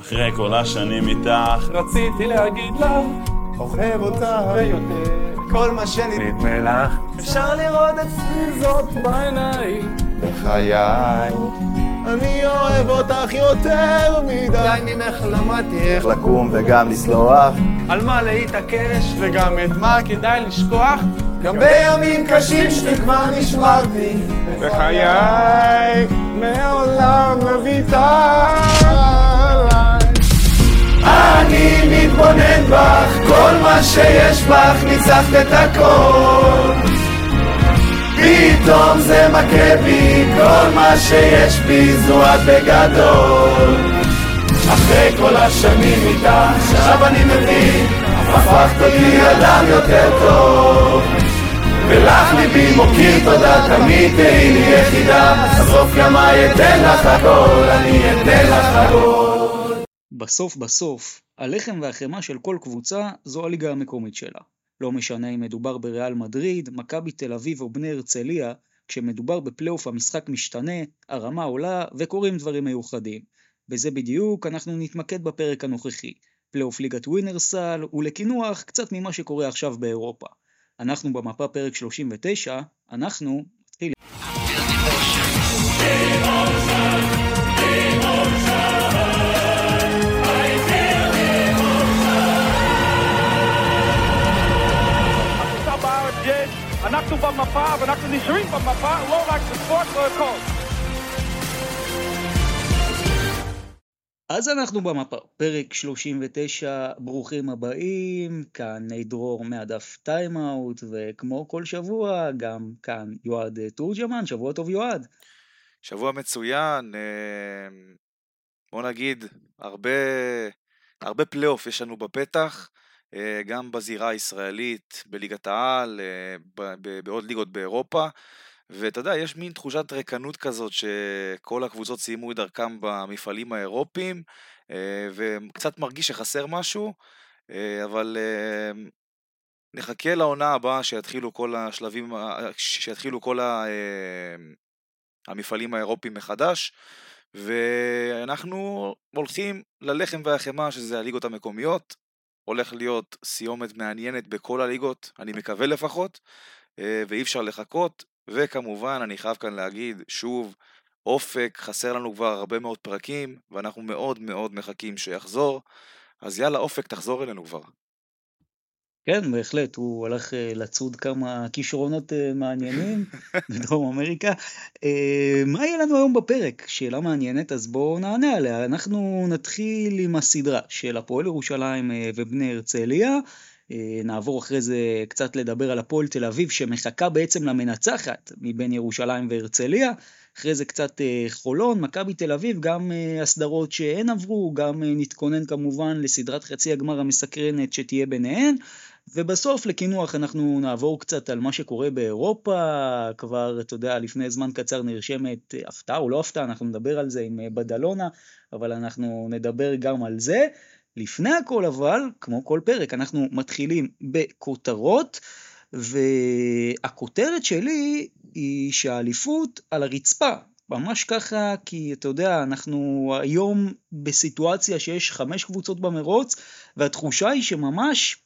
אחרי כל השנים איתך, רציתי להגיד לך, אוהב אותך ויותר, כל מה שנדמה לך. אפשר לראות אצלי זאת בעיניים. בחיי. אני אוהב אותך יותר מדי. די ממך למדתי איך לקום וגם לסלוח. על מה להתעקש, וגם את מה כדאי לשכוח. גם בימים קשים שתקווה נשמרתי בחיי. מעולם לא ויתרתי. מתבונן בך, כל מה שיש בך ניצחת את הכל. פתאום זה מכה בי, כל מה שיש בי זו את בגדול. אחרי כל השנים איתך, עכשיו אני מבין הפכת אותי אדם יותר טוב. ולך ליבי מוקיר תודה, תמיד תהי לי יחידה. בסוף ימיי אתן לך הכל, אני אתן לך הכל. בסוף בסוף, הלחם והחמאה של כל קבוצה זו הליגה המקומית שלה. לא משנה אם מדובר בריאל מדריד, מכבי תל אביב או בני הרצליה, כשמדובר בפלייאוף המשחק משתנה, הרמה עולה וקורים דברים מיוחדים. בזה בדיוק אנחנו נתמקד בפרק הנוכחי. פלייאוף ליגת ווינר סל, ולקינוח קצת ממה שקורה עכשיו באירופה. אנחנו במפה פרק 39, אנחנו מתחילים. אנחנו במפה ואנחנו נשארים במפה, לא רק בספורט, לא הכל. אז אנחנו במפה, פרק 39, ברוכים הבאים, כאן דרור מהדף טיימאוט, וכמו כל שבוע, גם כאן יועד תורג'מן, שבוע טוב יועד. שבוע מצוין, אה, בוא נגיד, הרבה, הרבה פלייאוף יש לנו בפתח, אה, גם בזירה הישראלית, בליגת העל, אה, בעוד ליגות באירופה, ואתה יודע, יש מין תחושת ריקנות כזאת שכל הקבוצות סיימו את דרכם במפעלים האירופיים, אה, וקצת מרגיש שחסר משהו, אה, אבל אה, נחכה לעונה הבאה שיתחילו כל השלבים, שיתחילו כל ה... אה, המפעלים האירופיים מחדש, ואנחנו הולכים ללחם והחמאה, שזה הליגות המקומיות. הולך להיות סיומת מעניינת בכל הליגות, אני מקווה לפחות, אה, ואי אפשר לחכות. וכמובן, אני חייב כאן להגיד, שוב, אופק, חסר לנו כבר הרבה מאוד פרקים, ואנחנו מאוד מאוד מחכים שיחזור. אז יאללה, אופק, תחזור אלינו כבר. כן, בהחלט, הוא הלך אה, לצוד כמה כישרונות אה, מעניינים בדרום אמריקה. אה, מה יהיה לנו היום בפרק? שאלה מעניינת, אז בואו נענה עליה. אנחנו נתחיל עם הסדרה של הפועל ירושלים ובני הרצליה. נעבור אחרי זה קצת לדבר על הפועל תל אביב, שמחכה בעצם למנצחת מבין ירושלים והרצליה. אחרי זה קצת חולון, מכבי תל אביב, גם הסדרות שהן עברו, גם נתכונן כמובן לסדרת חצי הגמר המסקרנת שתהיה ביניהן. ובסוף לקינוח אנחנו נעבור קצת על מה שקורה באירופה, כבר, אתה יודע, לפני זמן קצר נרשמת הפתעה או לא הפתעה, אנחנו נדבר על זה עם אה, בדלונה, אבל אנחנו נדבר גם על זה. לפני הכל אבל, כמו כל פרק, אנחנו מתחילים בכותרות, והכותרת שלי היא שהאליפות על הרצפה. ממש ככה, כי אתה יודע, אנחנו היום בסיטואציה שיש חמש קבוצות במרוץ, והתחושה היא שממש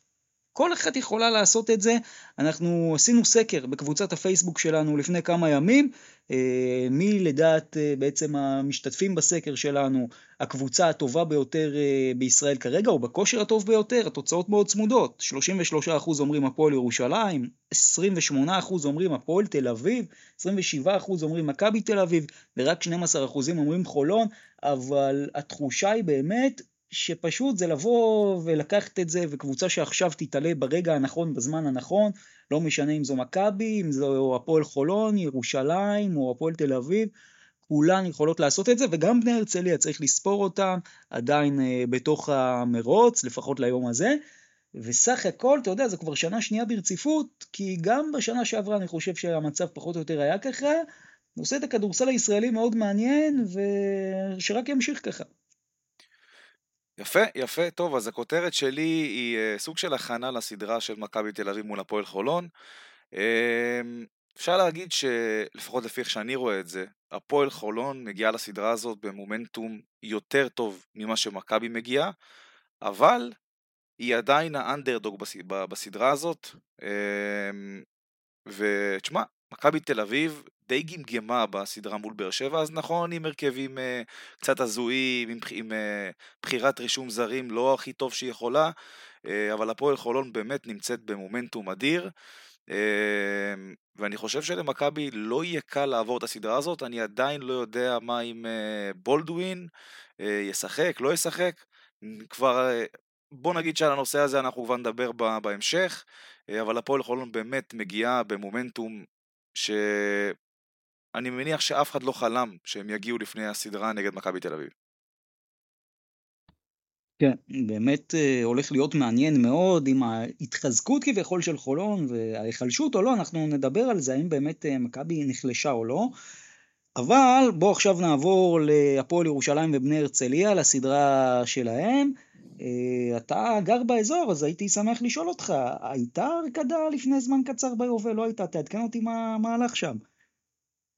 כל אחת יכולה לעשות את זה. אנחנו עשינו סקר בקבוצת הפייסבוק שלנו לפני כמה ימים, אה, מי לדעת אה, בעצם המשתתפים בסקר שלנו הקבוצה הטובה ביותר אה, בישראל כרגע, או בכושר הטוב ביותר, התוצאות מאוד צמודות. 33% אומרים הפועל ירושלים, 28% אומרים הפועל תל אביב, 27% אומרים מכבי תל אביב, ורק 12% אומרים חולון, אבל התחושה היא באמת שפשוט זה לבוא ולקחת את זה, וקבוצה שעכשיו תתעלה ברגע הנכון, בזמן הנכון, לא משנה אם זו מכבי, אם זו הפועל חולון, ירושלים או הפועל תל אביב, כולן יכולות לעשות את זה, וגם בני הרצליה צריך לספור אותם עדיין אה, בתוך המרוץ, לפחות ליום הזה. וסך הכל, אתה יודע, זו כבר שנה שנייה ברציפות, כי גם בשנה שעברה אני חושב שהמצב פחות או יותר היה ככה, עושה את הכדורסל הישראלי מאוד מעניין, ושרק ימשיך ככה. יפה, יפה, טוב, אז הכותרת שלי היא אה, סוג של הכנה לסדרה של מכבי תל אביב מול הפועל חולון. אה, אפשר להגיד שלפחות לפי איך שאני רואה את זה, הפועל חולון מגיעה לסדרה הזאת במומנטום יותר טוב ממה שמכבי מגיעה, אבל היא עדיין האנדרדוג בסדרה הזאת. אמ, ותשמע, מכבי תל אביב די גמגמה בסדרה מול באר שבע, אז נכון, עם הרכבים uh, קצת הזויים, עם, עם uh, בחירת רישום זרים לא הכי טוב שהיא יכולה, uh, אבל הפועל חולון באמת נמצאת במומנטום אדיר. ואני חושב שלמכבי לא יהיה קל לעבור את הסדרה הזאת, אני עדיין לא יודע מה uh, בולדווין, ישחק, לא ישחק, כבר בוא נגיד שעל הנושא הזה אנחנו כבר נדבר בהמשך, אבל הפועל חולון באמת מגיעה במומנטום שאני מניח שאף אחד לא חלם שהם יגיעו לפני הסדרה נגד מכבי תל אביב. כן, באמת אה, הולך להיות מעניין מאוד עם ההתחזקות כביכול של חולון וההיחלשות או לא, אנחנו נדבר על זה, האם באמת אה, מכבי נחלשה או לא. אבל בואו עכשיו נעבור להפועל ירושלים ובני הרצליה, לסדרה שלהם. אה, אתה גר באזור, אז הייתי שמח לשאול אותך, הייתה הרקדה לפני זמן קצר ביובל, לא הייתה? תעדכן אותי מה, מה הלך שם.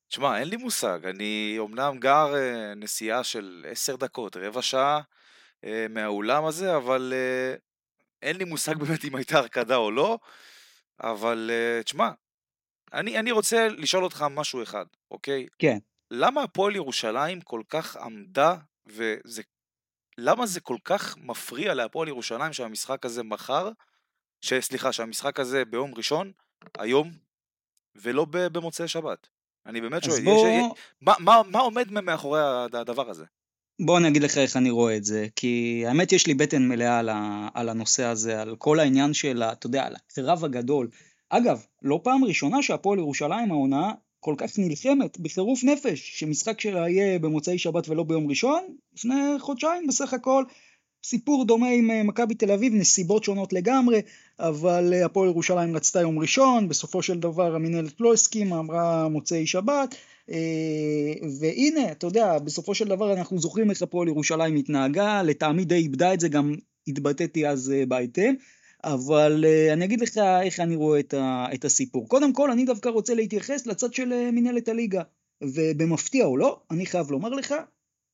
תשמע, אין לי מושג, אני אומנם גר אה, נסיעה של עשר דקות, רבע שעה אה, מהאולם הזה, אבל אין לי מושג באמת אם הייתה הרקדה או לא, אבל תשמע, אני, אני רוצה לשאול אותך משהו אחד, אוקיי? כן. למה הפועל ירושלים כל כך עמדה, וזה למה זה כל כך מפריע להפועל ירושלים שהמשחק הזה מחר, סליחה, שהמשחק הזה ביום ראשון, היום, ולא במוצאי שבת? אני באמת שואל, בוא... יש, מה, מה, מה עומד מאחורי הדבר הזה? בוא אני אגיד לך איך אני רואה את זה, כי האמת יש לי בטן מלאה על, ה, על הנושא הזה, על כל העניין של, אתה יודע, על הקרב הגדול. אגב, לא פעם ראשונה שהפועל ירושלים העונה כל כך נלחמת בחירוף נפש שמשחק שלה יהיה במוצאי שבת ולא ביום ראשון, לפני חודשיים בסך הכל. סיפור דומה עם אה, מכבי תל אביב, נסיבות שונות לגמרי, אבל אה, הפועל ירושלים רצתה יום ראשון, בסופו של דבר המינהלת לא הסכימה, אמרה מוצאי שבת, אה, והנה, אתה יודע, בסופו של דבר אנחנו זוכרים איך הפועל ירושלים התנהגה, לטעמי די איבדה את זה, גם התבטאתי אז בהיתר. אבל uh, אני אגיד לך איך אני רואה את, ה, את הסיפור. קודם כל, אני דווקא רוצה להתייחס לצד של uh, מנהלת הליגה. ובמפתיע או לא, אני חייב לומר לך,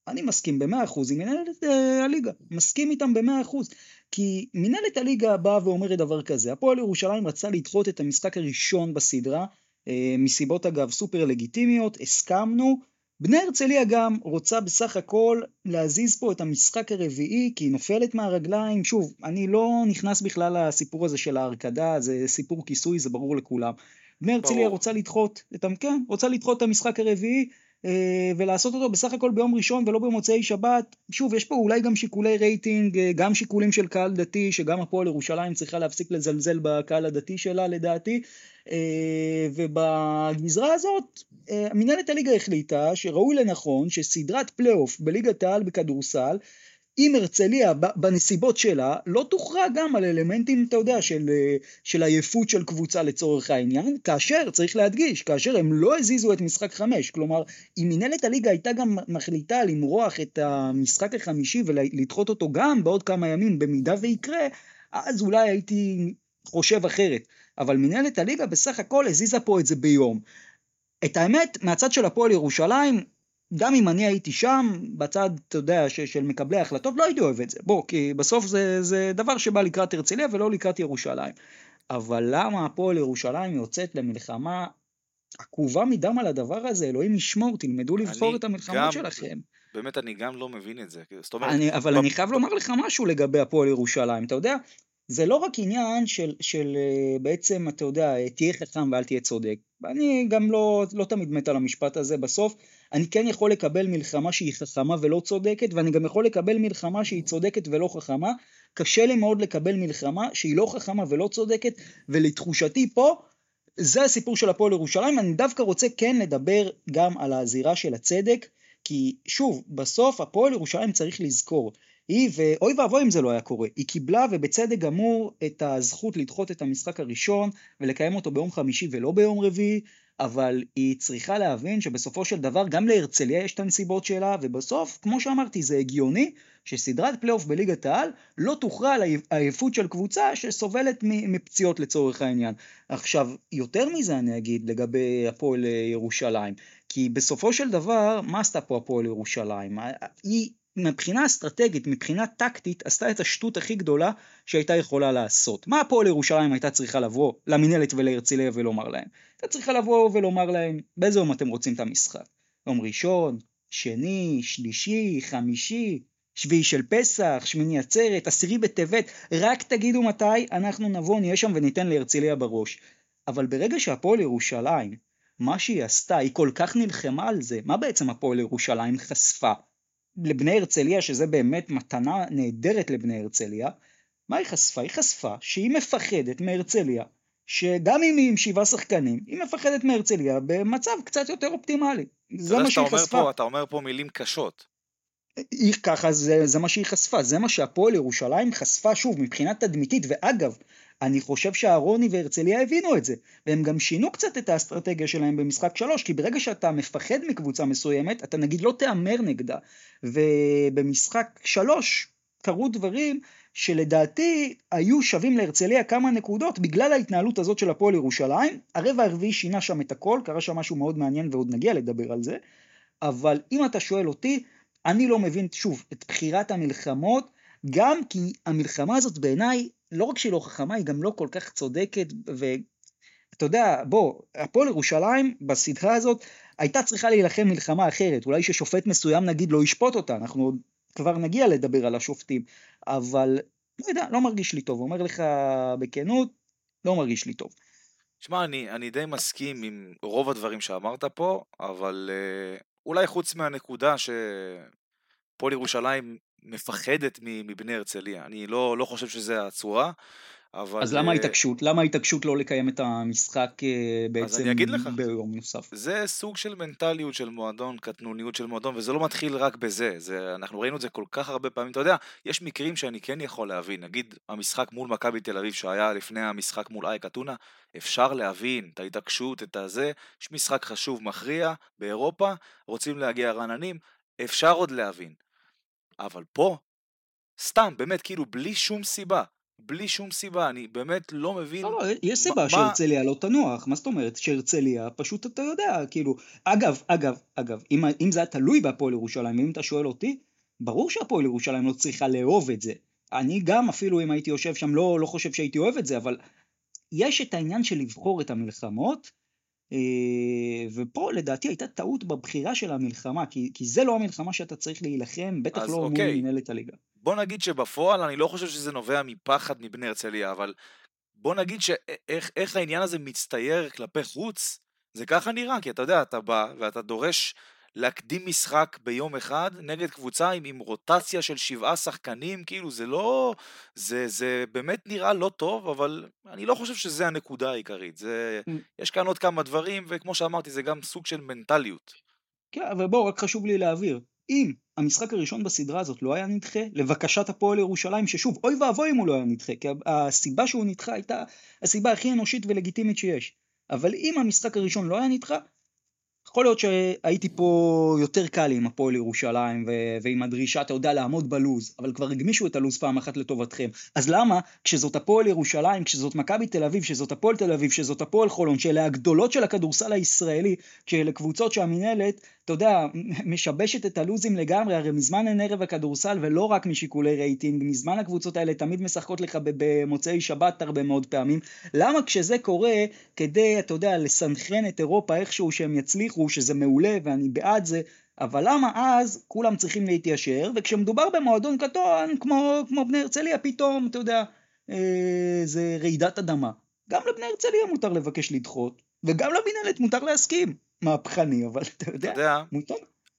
אני מסכים במאה אחוז עם מנהלת uh, הליגה. מסכים איתם במאה אחוז. כי מנהלת הליגה באה ואומרת דבר כזה, הפועל ירושלים רצה לדחות את המשחק הראשון בסדרה, מסיבות אגב סופר לגיטימיות, הסכמנו, בני הרצליה גם רוצה בסך הכל להזיז פה את המשחק הרביעי כי היא נופלת מהרגליים, שוב, אני לא נכנס בכלל לסיפור הזה של ההרקדה, זה סיפור כיסוי, זה ברור לכולם. בני הרצליה רוצה לדחות, את, כן, רוצה לדחות את המשחק הרביעי אה, ולעשות אותו בסך הכל ביום ראשון ולא במוצאי שבת. שוב, יש פה אולי גם שיקולי רייטינג, אה, גם שיקולים של קהל דתי, שגם הפועל ירושלים צריכה להפסיק לזלזל בקהל הדתי שלה לדעתי. אה, ובגזרה הזאת, מנהלת הליגה החליטה שראוי לנכון שסדרת פלייאוף בליגת העל בכדורסל אם הרצליה בנסיבות שלה לא תוכרע גם על אלמנטים, אתה יודע, של, של עייפות של קבוצה לצורך העניין, כאשר, צריך להדגיש, כאשר הם לא הזיזו את משחק חמש, כלומר, אם מנהלת הליגה הייתה גם מחליטה למרוח את המשחק החמישי ולדחות אותו גם בעוד כמה ימים, במידה ויקרה, אז אולי הייתי חושב אחרת. אבל מנהלת הליגה בסך הכל הזיזה פה את זה ביום. את האמת, מהצד של הפועל ירושלים, גם אם אני הייתי שם, בצד, אתה יודע, ש, של מקבלי ההחלטות, לא הייתי אוהב את זה. בוא, כי בסוף זה, זה דבר שבא לקראת הרצליה ולא לקראת ירושלים. אבל למה הפועל ירושלים יוצאת למלחמה עקובה מדם על הדבר הזה? אלוהים ישמור, תלמדו לבחור את המלחמות גם, שלכם. באמת, אני גם לא מבין את זה. זאת אומרת... אני, אבל ב... אני חייב לומר לך משהו לגבי הפועל ירושלים. אתה יודע, זה לא רק עניין של, של אה, בעצם, אתה יודע, תהיה חכם ואל תהיה צודק. אני גם לא, לא תמיד מת על המשפט הזה בסוף. אני כן יכול לקבל מלחמה שהיא חכמה ולא צודקת, ואני גם יכול לקבל מלחמה שהיא צודקת ולא חכמה. קשה לי מאוד לקבל מלחמה שהיא לא חכמה ולא צודקת, ולתחושתי פה, זה הסיפור של הפועל ירושלים. אני דווקא רוצה כן לדבר גם על הזירה של הצדק, כי שוב, בסוף הפועל ירושלים צריך לזכור, היא, ואוי ואבוי אם זה לא היה קורה, היא קיבלה ובצדק גמור את הזכות לדחות את המשחק הראשון ולקיים אותו ביום חמישי ולא ביום רביעי, אבל היא צריכה להבין שבסופו של דבר גם להרצליה יש את הנסיבות שלה, ובסוף, כמו שאמרתי, זה הגיוני שסדרת פלייאוף בליגת העל לא תוכרע על העייפות של קבוצה שסובלת מפציעות לצורך העניין. עכשיו, יותר מזה אני אגיד לגבי הפועל ירושלים, כי בסופו של דבר, מה עשתה פה הפועל ירושלים? היא מבחינה אסטרטגית, מבחינה טקטית, עשתה את השטות הכי גדולה שהייתה יכולה לעשות. מה הפועל ירושלים הייתה צריכה לבוא למינהלת ולהרצליה ולומר להם? הייתה צריכה לבוא ולומר להם, באיזה יום אתם רוצים את המשחק? יום ראשון, שני, שלישי, חמישי, שביעי של פסח, שמיני עצרת, עשירי בטבת, רק תגידו מתי אנחנו נבוא, נהיה שם וניתן להרצליה בראש. אבל ברגע שהפועל ירושלים, מה שהיא עשתה, היא כל כך נלחמה על זה, מה בעצם הפועל ירושלים חשפה? לבני הרצליה, שזה באמת מתנה נהדרת לבני הרצליה, מה היא חשפה? היא חשפה שהיא מפחדת מהרצליה, שגם אם היא עם שבעה שחקנים, היא מפחדת מהרצליה במצב קצת יותר אופטימלי. זה מה שהיא חשפה. פה, אתה אומר פה מילים קשות. היא ככה, זה, זה מה שהיא חשפה, זה מה שהפועל ירושלים חשפה שוב מבחינה תדמיתית, ואגב, אני חושב שהרוני והרצליה הבינו את זה, והם גם שינו קצת את האסטרטגיה שלהם במשחק שלוש, כי ברגע שאתה מפחד מקבוצה מסוימת, אתה נגיד לא תהמר נגדה, ובמשחק שלוש קרו דברים שלדעתי היו שווים להרצליה כמה נקודות בגלל ההתנהלות הזאת של הפועל ירושלים, הרבע הרביעי שינה שם את הכל, קרה שם משהו מאוד מעניין ועוד נגיע לדבר על זה, אבל אם אתה שואל אותי, אני לא מבין, שוב, את בחירת המלחמות, גם כי המלחמה הזאת בעיניי, לא רק שהיא לא חכמה, היא גם לא כל כך צודקת, ואתה יודע, בוא, הפועל ירושלים בסדרה הזאת הייתה צריכה להילחם מלחמה אחרת, אולי ששופט מסוים נגיד לא ישפוט אותה, אנחנו עוד כבר נגיע לדבר על השופטים, אבל לא יודע, לא מרגיש לי טוב, אומר לך בכנות, לא מרגיש לי טוב. שמע, אני, אני די מסכים עם רוב הדברים שאמרת פה, אבל uh, אולי חוץ מהנקודה שפועל ירושלים מפחדת מבני הרצליה, אני לא, לא חושב שזה הצורה. אבל... אז למה אה, ההתעקשות? למה ההתעקשות לא לקיים את המשחק אה, בעצם ביום נוסף? זה סוג של מנטליות של מועדון, קטנוניות של מועדון, וזה לא מתחיל רק בזה. זה, אנחנו ראינו את זה כל כך הרבה פעמים. אתה יודע, יש מקרים שאני כן יכול להבין. נגיד המשחק מול מכבי תל אביב שהיה לפני המשחק מול אייק אתונה, אפשר להבין את ההתעקשות, את הזה. יש משחק חשוב, מכריע, באירופה, רוצים להגיע רעננים, אפשר עוד להבין. אבל פה, סתם, באמת, כאילו, בלי שום סיבה. בלי שום סיבה, אני באמת לא מבין... לא, לא, יש סיבה שהרצליה לא תנוח, מה זאת אומרת? שהרצליה, פשוט אתה יודע, כאילו... אגב, אגב, אגב, אם, אם זה היה תלוי בהפועל ירושלים, אם אתה שואל אותי, ברור שהפועל ירושלים לא צריכה לאהוב את זה. אני גם, אפילו אם הייתי יושב שם, לא, לא חושב שהייתי אוהב את זה, אבל יש את העניין של לבחור את המלחמות, אה, ופה לדעתי הייתה טעות בבחירה של המלחמה, כי, כי זה לא המלחמה שאתה צריך להילחם, בטח לא אוקיי. מול מנהלת הליגה. בוא נגיד שבפועל אני לא חושב שזה נובע מפחד מבני הרצליה, אבל בוא נגיד שאיך העניין הזה מצטייר כלפי חוץ, זה ככה נראה, כי אתה יודע, אתה בא ואתה דורש להקדים משחק ביום אחד נגד קבוצה עם, עם רוטציה של שבעה שחקנים, כאילו זה לא... זה, זה באמת נראה לא טוב, אבל אני לא חושב שזה הנקודה העיקרית. זה. יש כאן עוד כמה דברים, וכמו שאמרתי, זה גם סוג של מנטליות. כן, אבל בואו, רק חשוב לי להבהיר. אם המשחק הראשון בסדרה הזאת לא היה נדחה, לבקשת הפועל ירושלים, ששוב, אוי ואבוי אם הוא לא היה נדחה, כי הסיבה שהוא נדחה הייתה הסיבה הכי אנושית ולגיטימית שיש. אבל אם המשחק הראשון לא היה נדחה, יכול להיות שהייתי פה יותר קל עם הפועל ירושלים ו- ועם הדרישה, אתה יודע, לעמוד בלוז, אבל כבר הגמישו את הלוז פעם אחת לטובתכם. אז למה, כשזאת הפועל ירושלים, כשזאת מכבי תל אביב, כשזאת הפועל תל אביב, כשזאת הפועל חולון, שאלה הגדולות של הכדורסל הישראלי, כשאלה קבוצות שהמינהלת, אתה יודע, משבשת את הלוזים לגמרי, הרי מזמן אין ערב הכדורסל ולא רק משיקולי רייטינג, מזמן הקבוצות האלה תמיד משחקות לך במוצאי שבת הרבה מאוד פעמים. למה כשזה קורה, כדי, אתה יודע, לסנכרן את אירופה איכשהו שהם יצליחו, שזה מעולה ואני בעד זה, אבל למה אז כולם צריכים להתיישר, וכשמדובר במועדון קטון, כמו, כמו בני הרצליה, פתאום, אתה יודע, אה, זה רעידת אדמה. גם לבני הרצליה מותר לבקש לדחות, וגם למנהלת מותר להסכים. מהפכני, אבל אתה יודע, אתה יודע מותר.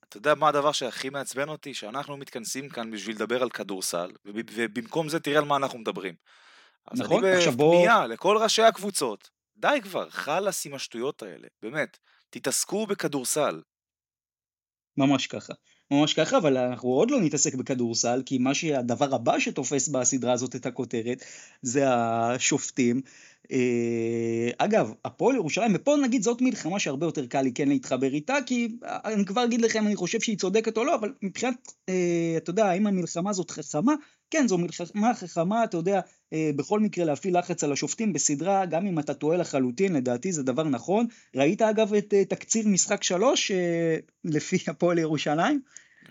אתה יודע מה הדבר שהכי מעצבן אותי? שאנחנו מתכנסים כאן בשביל לדבר על כדורסל, ובמקום זה תראה על מה אנחנו מדברים. נכון, בוא... אז אני בפנייה לכל ראשי הקבוצות, די כבר, חלאס עם השטויות האלה, באמת. תתעסקו בכדורסל. ממש ככה. ממש ככה, אבל אנחנו עוד לא נתעסק בכדורסל, כי מה שהדבר הבא שתופס בסדרה הזאת את הכותרת, זה השופטים. אה, אגב, הפועל ירושלים, ופה נגיד זאת מלחמה שהרבה יותר קל לי כן להתחבר איתה, כי אני כבר אגיד לכם, אני חושב שהיא צודקת או לא, אבל מבחינת, אה, אתה יודע, האם המלחמה הזאת חכמה? כן, זו מלחמה חכמה, אתה יודע, אה, בכל מקרה להפעיל לחץ על השופטים בסדרה, גם אם אתה טועה לחלוטין, לדעתי זה דבר נכון. ראית אגב את תקציר משחק שלוש, לפי הפועל ירושלים?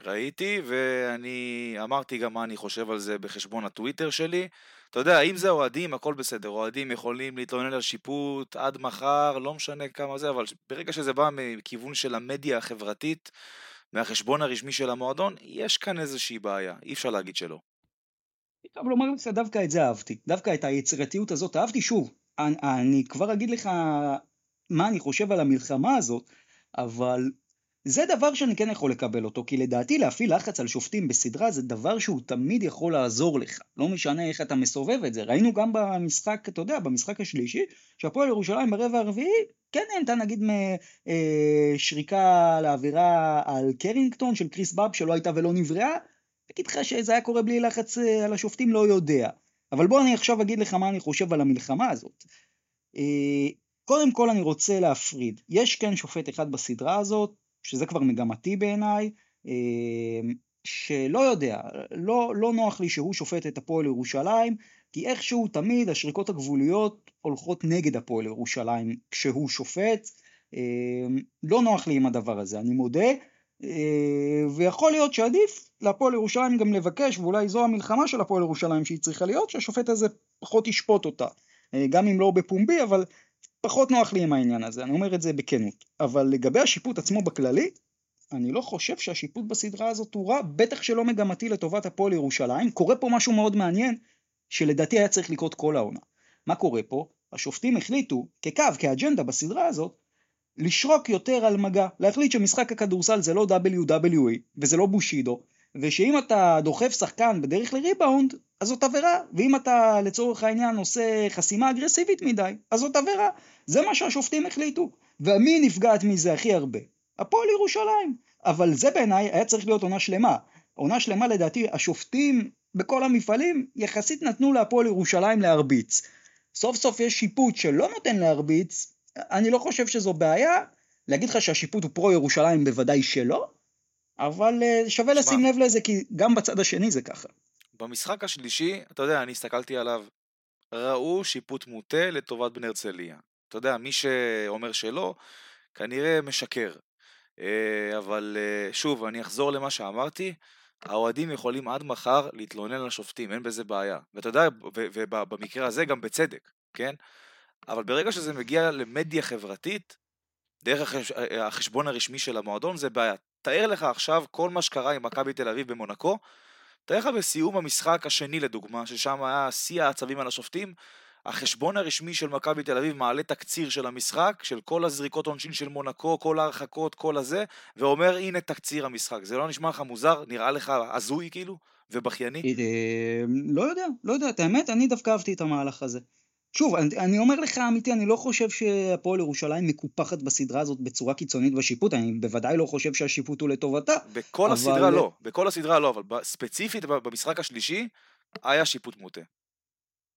ראיתי, ואני אמרתי גם מה אני חושב על זה בחשבון הטוויטר שלי. אתה יודע, אם זה אוהדים, הכל בסדר. אוהדים יכולים להתלונן על שיפוט עד מחר, לא משנה כמה זה, אבל ברגע שזה בא מכיוון של המדיה החברתית, מהחשבון הרשמי של המועדון, יש כאן איזושהי בעיה, אי אפשר להגיד שלא. טוב, לומר לך, דווקא את זה אהבתי. דווקא את היצירתיות הזאת אהבתי. שוב, אני, אני כבר אגיד לך מה אני חושב על המלחמה הזאת, אבל זה דבר שאני כן יכול לקבל אותו, כי לדעתי להפעיל לחץ על שופטים בסדרה זה דבר שהוא תמיד יכול לעזור לך. לא משנה איך אתה מסובב את זה. ראינו גם במשחק, אתה יודע, במשחק השלישי, שהפועל ירושלים ברבע הרביעי כן נהנתה נגיד משריקה לעבירה על קרינגטון של קריס באב שלא הייתה ולא נבראה. אגיד לך שזה היה קורה בלי לחץ אה, על השופטים, לא יודע. אבל בוא אני עכשיו אגיד לך מה אני חושב על המלחמה הזאת. אה, קודם כל אני רוצה להפריד. יש כן שופט אחד בסדרה הזאת, שזה כבר מגמתי בעיניי, אמ, שלא יודע, לא, לא נוח לי שהוא שופט את הפועל ירושלים, כי איכשהו תמיד השריקות הגבוליות הולכות נגד הפועל ירושלים כשהוא שופט, אמ, לא נוח לי עם הדבר הזה, אני מודה, אה, ויכול להיות שעדיף להפועל ירושלים גם לבקש, ואולי זו המלחמה של הפועל ירושלים שהיא צריכה להיות, שהשופט הזה פחות ישפוט אותה, אה, גם אם לא בפומבי, אבל פחות נוח לי עם העניין הזה, אני אומר את זה בכנות. אבל לגבי השיפוט עצמו בכללי, אני לא חושב שהשיפוט בסדרה הזאת הוא רע, בטח שלא מגמתי לטובת הפועל ירושלים. קורה פה משהו מאוד מעניין, שלדעתי היה צריך לקרות כל העונה. מה קורה פה? השופטים החליטו, כקו, כאג'נדה בסדרה הזאת, לשרוק יותר על מגע, להחליט שמשחק הכדורסל זה לא WWE וזה לא בושידו, ושאם אתה דוחף שחקן בדרך לריבאונד, אז זאת עבירה, ואם אתה לצורך העניין עושה חסימה אגרסיבית מדי, אז זאת עבירה. זה מה שהשופטים החליטו. ומי נפגעת מזה הכי הרבה? הפועל ירושלים. אבל זה בעיניי היה צריך להיות עונה שלמה. עונה שלמה לדעתי, השופטים בכל המפעלים יחסית נתנו להפועל ירושלים להרביץ. סוף סוף יש שיפוט שלא נותן להרביץ, אני לא חושב שזו בעיה. להגיד לך שהשיפוט הוא פרו ירושלים בוודאי שלא, אבל אה, שווה שמה. לשים לב לזה כי גם בצד השני זה ככה. במשחק השלישי, אתה יודע, אני הסתכלתי עליו, ראו שיפוט מוטה לטובת בני הרצליה. אתה יודע, מי שאומר שלא, כנראה משקר. אה, אבל אה, שוב, אני אחזור למה שאמרתי, האוהדים יכולים עד מחר להתלונן על השופטים, אין בזה בעיה. ואתה יודע, ובמקרה הזה גם בצדק, כן? אבל ברגע שזה מגיע למדיה חברתית, דרך החשבון הרשמי של המועדון זה בעיה. תאר לך עכשיו כל מה שקרה עם מכבי תל אביב במונקו, תאר לך בסיום המשחק השני לדוגמה, ששם היה שיא העצבים על השופטים, החשבון הרשמי של מכבי תל אביב מעלה תקציר של המשחק, של כל הזריקות עונשין של מונקו, כל ההרחקות, כל הזה, ואומר הנה תקציר המשחק. זה לא נשמע לך מוזר? נראה לך הזוי כאילו? ובכייני? אה, לא יודע, לא יודע, את האמת, אני דווקא אהבתי את המהלך הזה. שוב, אני, אני אומר לך אמיתי, אני לא חושב שהפועל ירושלים מקופחת בסדרה הזאת בצורה קיצונית בשיפוט, אני בוודאי לא חושב שהשיפוט הוא לטובתה. בכל אבל... הסדרה לא, בכל הסדרה לא, אבל ספציפית במשחק השלישי היה שיפוט מוטה.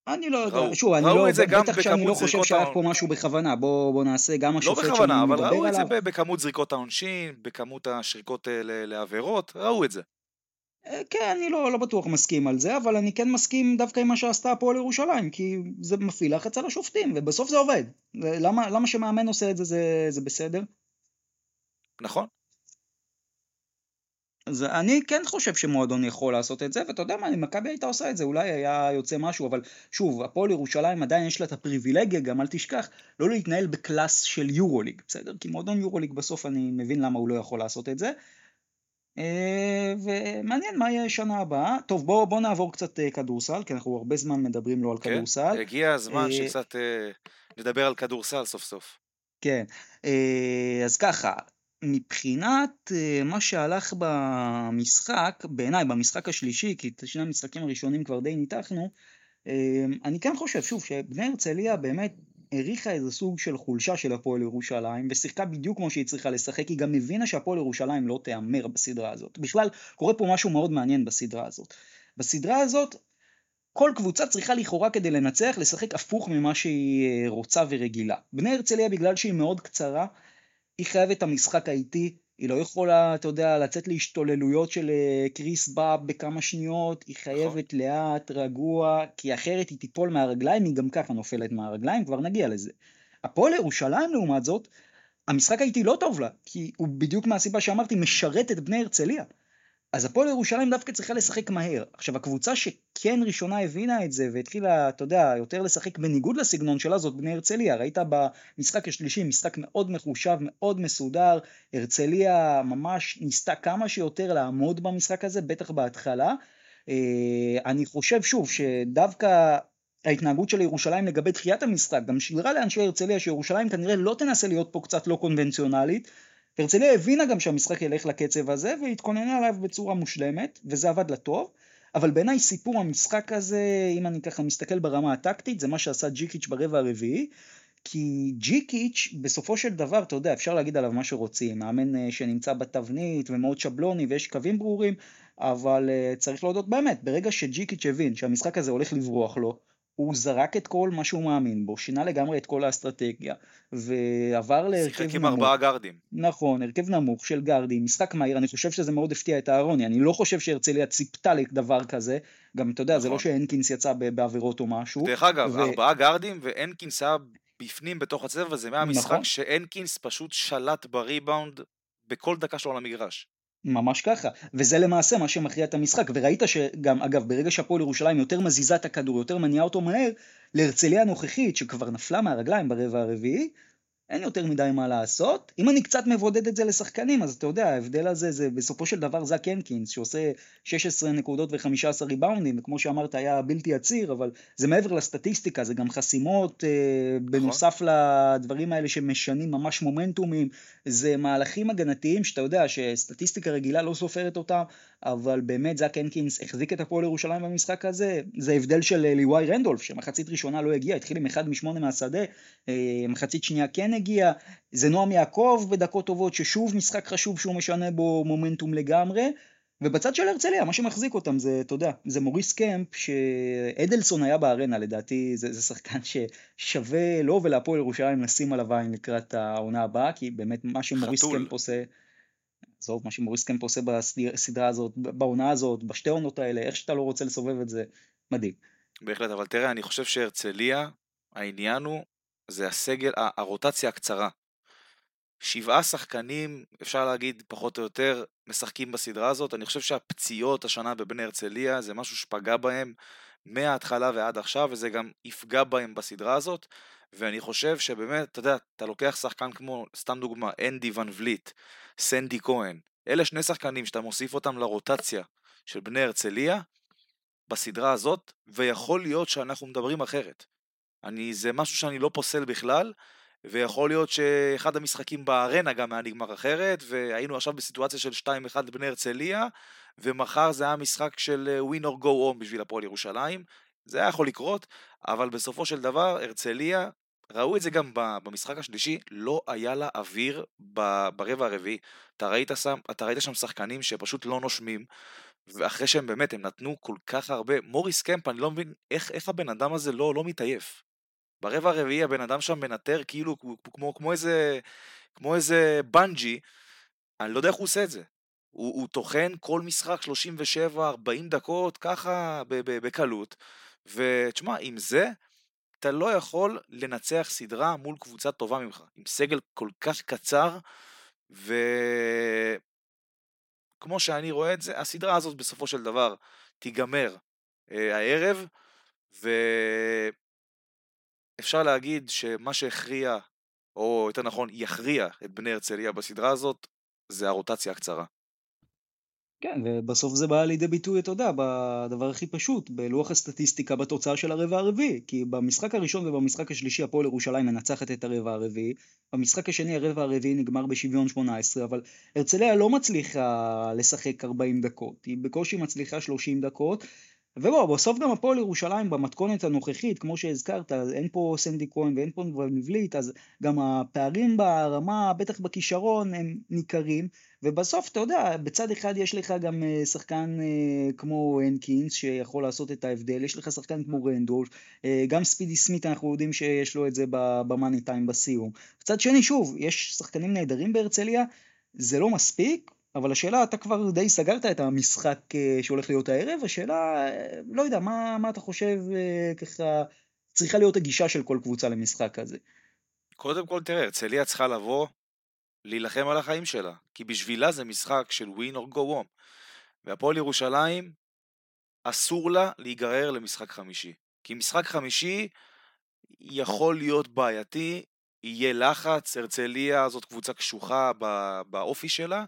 אני לא יודע, ראו, שוב, אני לא, בטח שאני לא חושב שהיה פה משהו בכוונה, בוא, בוא נעשה גם השופט לא בכוונה, אבל ראו את זה בכמות זריקות העונשין, בכמות השריקות אה, לעבירות, ראו את זה. אה, כן, אני לא, לא בטוח מסכים על זה, אבל אני כן מסכים דווקא עם מה שעשתה הפועל ירושלים, כי זה מפעיל לחץ על השופטים, ובסוף זה עובד. למה, למה שמאמן עושה את זה, זה, זה בסדר? נכון. אז אני כן חושב שמועדון יכול לעשות את זה, ואתה יודע מה, אם מכבי הייתה עושה את זה, אולי היה יוצא משהו, אבל שוב, הפועל ירושלים עדיין יש לה את הפריבילגיה, גם אל תשכח, לא להתנהל בקלאס של יורוליג, בסדר? כי מועדון יורוליג בסוף אני מבין למה הוא לא יכול לעשות את זה. אה, ומעניין מה יהיה שנה הבאה. טוב, בואו בוא נעבור קצת אה, כדורסל, כי אנחנו הרבה זמן מדברים לא על כן, כדורסל. הגיע הזמן אה, שקצת נדבר על כדורסל סוף סוף. כן, אז ככה, מבחינת מה שהלך במשחק, בעיניי, במשחק השלישי, כי את שני המשחקים הראשונים כבר די ניתחנו, אני כן חושב, שוב, שבני הרצליה באמת העריכה איזה סוג של חולשה של הפועל ירושלים, ושיחקה בדיוק כמו שהיא צריכה לשחק, היא גם הבינה שהפועל ירושלים לא תהמר בסדרה הזאת. בכלל, קורה פה משהו מאוד מעניין בסדרה הזאת. בסדרה הזאת, כל קבוצה צריכה לכאורה כדי לנצח לשחק הפוך ממה שהיא אה, רוצה ורגילה. בני הרצליה בגלל שהיא מאוד קצרה, היא חייבת את המשחק האיטי, היא לא יכולה, אתה יודע, לצאת להשתוללויות של אה, קריס באב בכמה שניות, היא נכון. חייבת לאט, רגוע, כי אחרת היא תיפול מהרגליים, היא גם ככה נופלת מהרגליים, כבר נגיע לזה. הפועל ירושלים לעומת זאת, המשחק האיטי לא טוב לה, כי הוא בדיוק מהסיבה שאמרתי, משרת את בני הרצליה. אז הפועל ירושלים דווקא צריכה לשחק מהר. עכשיו הקבוצה שכן ראשונה הבינה את זה והתחילה, אתה יודע, יותר לשחק בניגוד לסגנון שלה זאת בני הרצליה. ראית במשחק השלישי משחק מאוד מחושב, מאוד מסודר. הרצליה ממש ניסתה כמה שיותר לעמוד במשחק הזה, בטח בהתחלה. אה, אני חושב שוב שדווקא ההתנהגות של ירושלים לגבי דחיית המשחק גם שידרה לאנשי הרצליה שירושלים כנראה לא תנסה להיות פה קצת לא קונבנציונלית הרצליה הבינה גם שהמשחק ילך לקצב הזה והתכוננה עליו בצורה מושלמת וזה עבד לטוב אבל בעיניי סיפור המשחק הזה אם אני ככה מסתכל ברמה הטקטית זה מה שעשה ג'יקיץ' ברבע הרביעי כי ג'יקיץ' בסופו של דבר אתה יודע אפשר להגיד עליו מה שרוצים מאמן אה, שנמצא בתבנית ומאוד שבלוני ויש קווים ברורים אבל uh, צריך להודות באמת ברגע שג'יקיץ' הבין שהמשחק הזה הולך לברוח לו הוא זרק את כל מה שהוא מאמין בו, שינה לגמרי את כל האסטרטגיה, ועבר להרכב נמוך. שיחק עם ארבעה גארדים. נכון, הרכב נמוך של גארדים, משחק מהיר, אני חושב שזה מאוד הפתיע את אהרוני, אני לא חושב שהרצליה ציפתה לדבר כזה, גם אתה יודע, נכון. זה לא נכון. שהנקינס יצא בעבירות או משהו. דרך אגב, ו... ארבעה גארדים והנקינס היה בפנים בתוך הצבע, זה מהמשחק נכון. שהנקינס פשוט שלט בריבאונד בכל דקה שלו על המגרש. ממש ככה, וזה למעשה מה שמכריע את המשחק, וראית שגם, אגב, ברגע שהפועל ירושלים יותר מזיזה את הכדור, יותר מניעה אותו מהר, להרצליה הנוכחית, שכבר נפלה מהרגליים ברבע הרביעי, אין יותר מדי מה לעשות. אם אני קצת מבודד את זה לשחקנים, אז אתה יודע, ההבדל הזה זה בסופו של דבר זאק הנקינס, שעושה 16 נקודות ו-15 ריבאונדים, וכמו שאמרת, היה בלתי עציר, אבל זה מעבר לסטטיסטיקה, זה גם חסימות, אה, בנוסף לדברים האלה שמשנים ממש מומנטומים, זה מהלכים הגנתיים שאתה יודע שסטטיסטיקה רגילה לא סופרת אותם, אבל באמת זאק הנקינס החזיק את הפועל ירושלים במשחק הזה, זה הבדל של אה, ליוואי רנדולף, שמחצית ראשונה לא הגיע, התחיל עם 1 מ-8 מהשדה, אה, מחצית שנייה כן הגיע, זה נועם יעקב בדקות טובות, ששוב משחק חשוב שהוא משנה בו מומנטום לגמרי, ובצד של הרצליה, מה שמחזיק אותם זה, אתה יודע, זה מוריס קמפ, שאדלסון היה בארנה, לדעתי זה, זה שחקן ששווה לו ולהפועל ירושלים לשים עליו עין לקראת העונה הבאה, כי באמת מה שמוריס חתול. קמפ עושה, עזוב, מה שמוריס קמפ עושה בסדרה הזאת, בעונה הזאת, בשתי עונות האלה, איך שאתה לא רוצה לסובב את זה, מדהים. בהחלט, אבל תראה, אני חושב שהרצליה, העניין הוא, זה הסגל, הרוטציה הקצרה. שבעה שחקנים, אפשר להגיד פחות או יותר, משחקים בסדרה הזאת. אני חושב שהפציעות השנה בבני הרצליה זה משהו שפגע בהם מההתחלה ועד עכשיו, וזה גם יפגע בהם בסדרה הזאת. ואני חושב שבאמת, אתה יודע, אתה לוקח שחקן כמו, סתם דוגמה, אנדי ון וליט, סנדי כהן, אלה שני שחקנים שאתה מוסיף אותם לרוטציה של בני הרצליה בסדרה הזאת, ויכול להיות שאנחנו מדברים אחרת. אני, זה משהו שאני לא פוסל בכלל, ויכול להיות שאחד המשחקים בארנה גם היה נגמר אחרת, והיינו עכשיו בסיטואציה של 2-1 לבני הרצליה, ומחר זה היה משחק של אה, win or go home בשביל הפועל ירושלים. זה היה יכול לקרות, אבל בסופו של דבר הרצליה, ראו את זה גם במשחק השלישי, לא היה לה אוויר ברבע הרביעי. אתה ראית, שם, אתה ראית שם שחקנים שפשוט לא נושמים, ואחרי שהם באמת, הם נתנו כל כך הרבה, מוריס קמפ, אני לא מבין איך, איך הבן אדם הזה לא, לא מתעייף. ברבע הרביעי הבן אדם שם מנטר כאילו כמו, כמו, איזה כמו איזה בנג'י, אני לא יודע איך הוא עושה את זה. הוא, הוא טוחן כל משחק 37-40 דקות ככה בקלות, ותשמע, עם זה אתה לא יכול לנצח סדרה מול קבוצה טובה ממך, עם סגל כל כך קצר, וכמו שאני רואה את זה, הסדרה הזאת בסופו של דבר תיגמר אה, הערב, ואפשר להגיד שמה שהכריע, או יותר נכון יכריע את בני הרצליה בסדרה הזאת, זה הרוטציה הקצרה. כן, ובסוף זה בא לידי ביטוי, אתה יודע, בדבר הכי פשוט, בלוח הסטטיסטיקה בתוצאה של הרבע הרביעי. כי במשחק הראשון ובמשחק השלישי הפועל ירושלים מנצחת את הרבע הרביעי, במשחק השני הרבע הרביעי נגמר בשוויון 18, אבל הרצליה לא מצליחה לשחק 40 דקות, היא בקושי מצליחה 30 דקות, ובוא, בסוף גם הפועל ירושלים במתכונת הנוכחית, כמו שהזכרת, אין פה סנדי כהן ואין פה מבליט, אז גם הפערים ברמה, בטח בכישרון, הם ניכרים, ובסוף, אתה יודע, בצד אחד יש לך גם אה, שחקן אה, כמו הנקינס, שיכול לעשות את ההבדל, יש לך שחקן כמו רנדולף, אה, גם ספידי סמית, אנחנו יודעים שיש לו את זה במאני טיים בסיום. מצד שני, שוב, יש שחקנים נהדרים בהרצליה, זה לא מספיק, אבל השאלה, אתה כבר די סגרת את המשחק אה, שהולך להיות הערב, השאלה, אה, לא יודע, מה, מה אתה חושב אה, ככה, צריכה להיות הגישה של כל קבוצה למשחק הזה? קודם כל, תראה, הרצליה צריכה לבוא, להילחם על החיים שלה, כי בשבילה זה משחק של win or go home. והפועל ירושלים, אסור לה להיגרר למשחק חמישי. כי משחק חמישי יכול להיות בעייתי, יהיה לחץ, הרצליה זאת קבוצה קשוחה באופי שלה,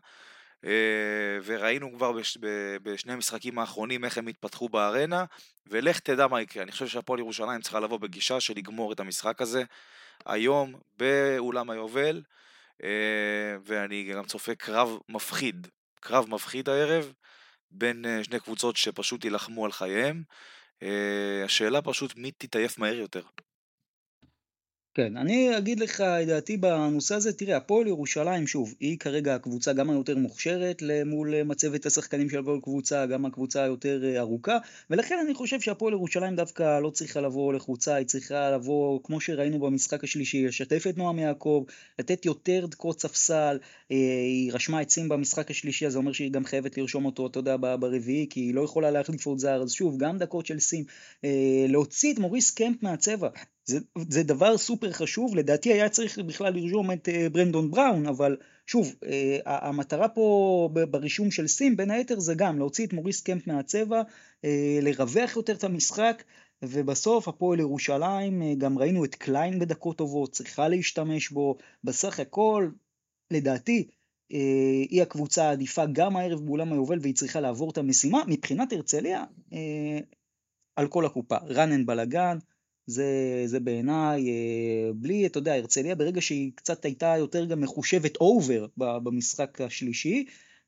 וראינו כבר בש, בשני המשחקים האחרונים איך הם התפתחו בארנה, ולך תדע מה יקרה. אני חושב שהפועל ירושלים צריכה לבוא בגישה של לגמור את המשחק הזה היום באולם היובל, אה, ואני גם צופה קרב מפחיד, קרב מפחיד הערב, בין אה, שני קבוצות שפשוט יילחמו על חייהם. השאלה פשוט מי תתעייף מהר יותר. כן, אני אגיד לך את דעתי בנושא הזה, תראה, הפועל ירושלים, שוב, היא כרגע הקבוצה גם היותר מוכשרת מול מצבת השחקנים של כל קבוצה, גם הקבוצה היותר אה, ארוכה, ולכן אני חושב שהפועל ירושלים דווקא לא צריכה לבוא לחוצה, היא צריכה לבוא, כמו שראינו במשחק השלישי, לשתף את נועם יעקב, לתת יותר דקות ספסל, אה, היא רשמה את סים במשחק השלישי, אז זה אומר שהיא גם חייבת לרשום אותו, אתה יודע, ברביעי, כי היא לא יכולה להחליף עוד זר, אז שוב, גם דקות של סים, אה, להוציא את מוריס קמפ מהצבע, זה, זה דבר סופר חשוב, לדעתי היה צריך בכלל לרשום את אה, ברנדון בראון, אבל שוב, אה, המטרה פה ברישום של סים בין היתר זה גם להוציא את מוריס קמפ מהצבע, אה, לרווח יותר את המשחק, ובסוף הפועל ירושלים, גם ראינו את קליין בדקות טובות, צריכה להשתמש בו, בסך הכל, לדעתי, היא הקבוצה העדיפה גם הערב באולם היובל והיא צריכה לעבור את המשימה, מבחינת הרצליה, על כל הקופה, רן בלאגן, זה, זה בעיניי, אה, בלי, אתה יודע, הרצליה ברגע שהיא קצת הייתה יותר גם מחושבת אובר במשחק השלישי,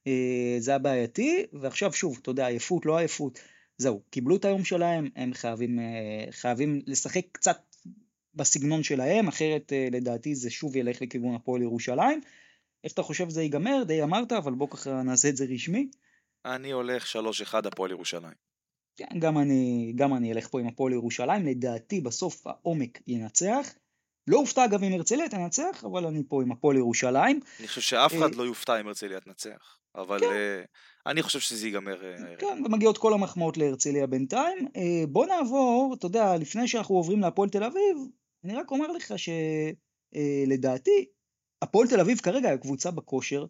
אה, זה היה בעייתי, ועכשיו שוב, אתה יודע, עייפות, לא עייפות, זהו, קיבלו את היום שלהם, הם חייבים, אה, חייבים לשחק קצת בסגנון שלהם, אחרת לדעתי זה שוב ילך לכיוון הפועל ירושלים. איך אתה חושב זה ייגמר? די אמרת, אבל בוא ככה נעשה את זה רשמי. אני הולך 3-1 הפועל ירושלים. כן, גם אני, גם אני אלך פה עם הפועל ירושלים, לדעתי בסוף העומק ינצח. לא אופתע אגב אם הרצליה תנצח, אבל אני פה עם הפועל ירושלים. אני חושב שאף אחד אה, לא יופתע אם הרצליה תנצח, אבל כן. uh, אני חושב שזה ייגמר. Uh, כן, ומגיעות כל המחמאות להרצליה בינתיים. Uh, בוא נעבור, אתה יודע, לפני שאנחנו עוברים להפועל תל אביב, אני רק אומר לך שלדעתי, uh, הפועל תל אביב כרגע היא הקבוצה בכושר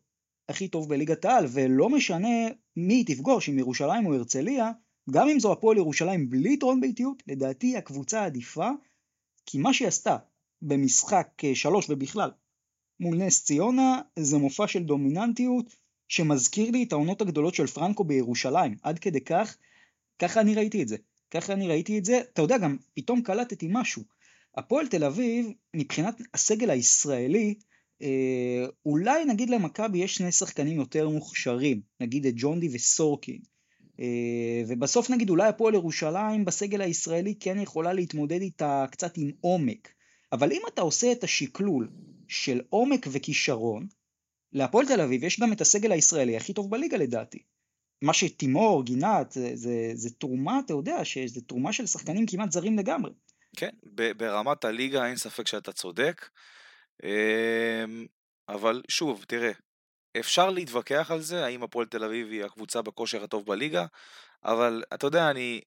הכי טוב בליגת העל, ולא משנה מי תפגוש, אם ירושלים או הרצליה, גם אם זו הפועל ירושלים בלי יתרון ביתיות, לדעתי הקבוצה העדיפה, כי מה שהיא עשתה במשחק אה, שלוש ובכלל מול נס ציונה זה מופע של דומיננטיות שמזכיר לי את העונות הגדולות של פרנקו בירושלים, עד כדי כך, ככה אני ראיתי את זה. ככה אני ראיתי את זה, אתה יודע גם, פתאום קלטתי משהו. הפועל תל אביב, מבחינת הסגל הישראלי, אה, אולי נגיד למכבי יש שני שחקנים יותר מוכשרים, נגיד את ג'ונדי וסורקין. אה, ובסוף נגיד אולי הפועל ירושלים בסגל הישראלי כן יכולה להתמודד איתה קצת עם עומק. אבל אם אתה עושה את השקלול של עומק וכישרון, להפועל תל אביב יש גם את הסגל הישראלי הכי טוב בליגה לדעתי. מה שתימור, גינת, זה, זה, זה תרומה, אתה יודע, שזה תרומה של שחקנים כמעט זרים לגמרי. כן, ברמת הליגה אין ספק שאתה צודק. אמ, אבל שוב, תראה, אפשר להתווכח על זה, האם הפועל תל אביב היא הקבוצה בכושר הטוב בליגה, אבל אתה יודע, אני...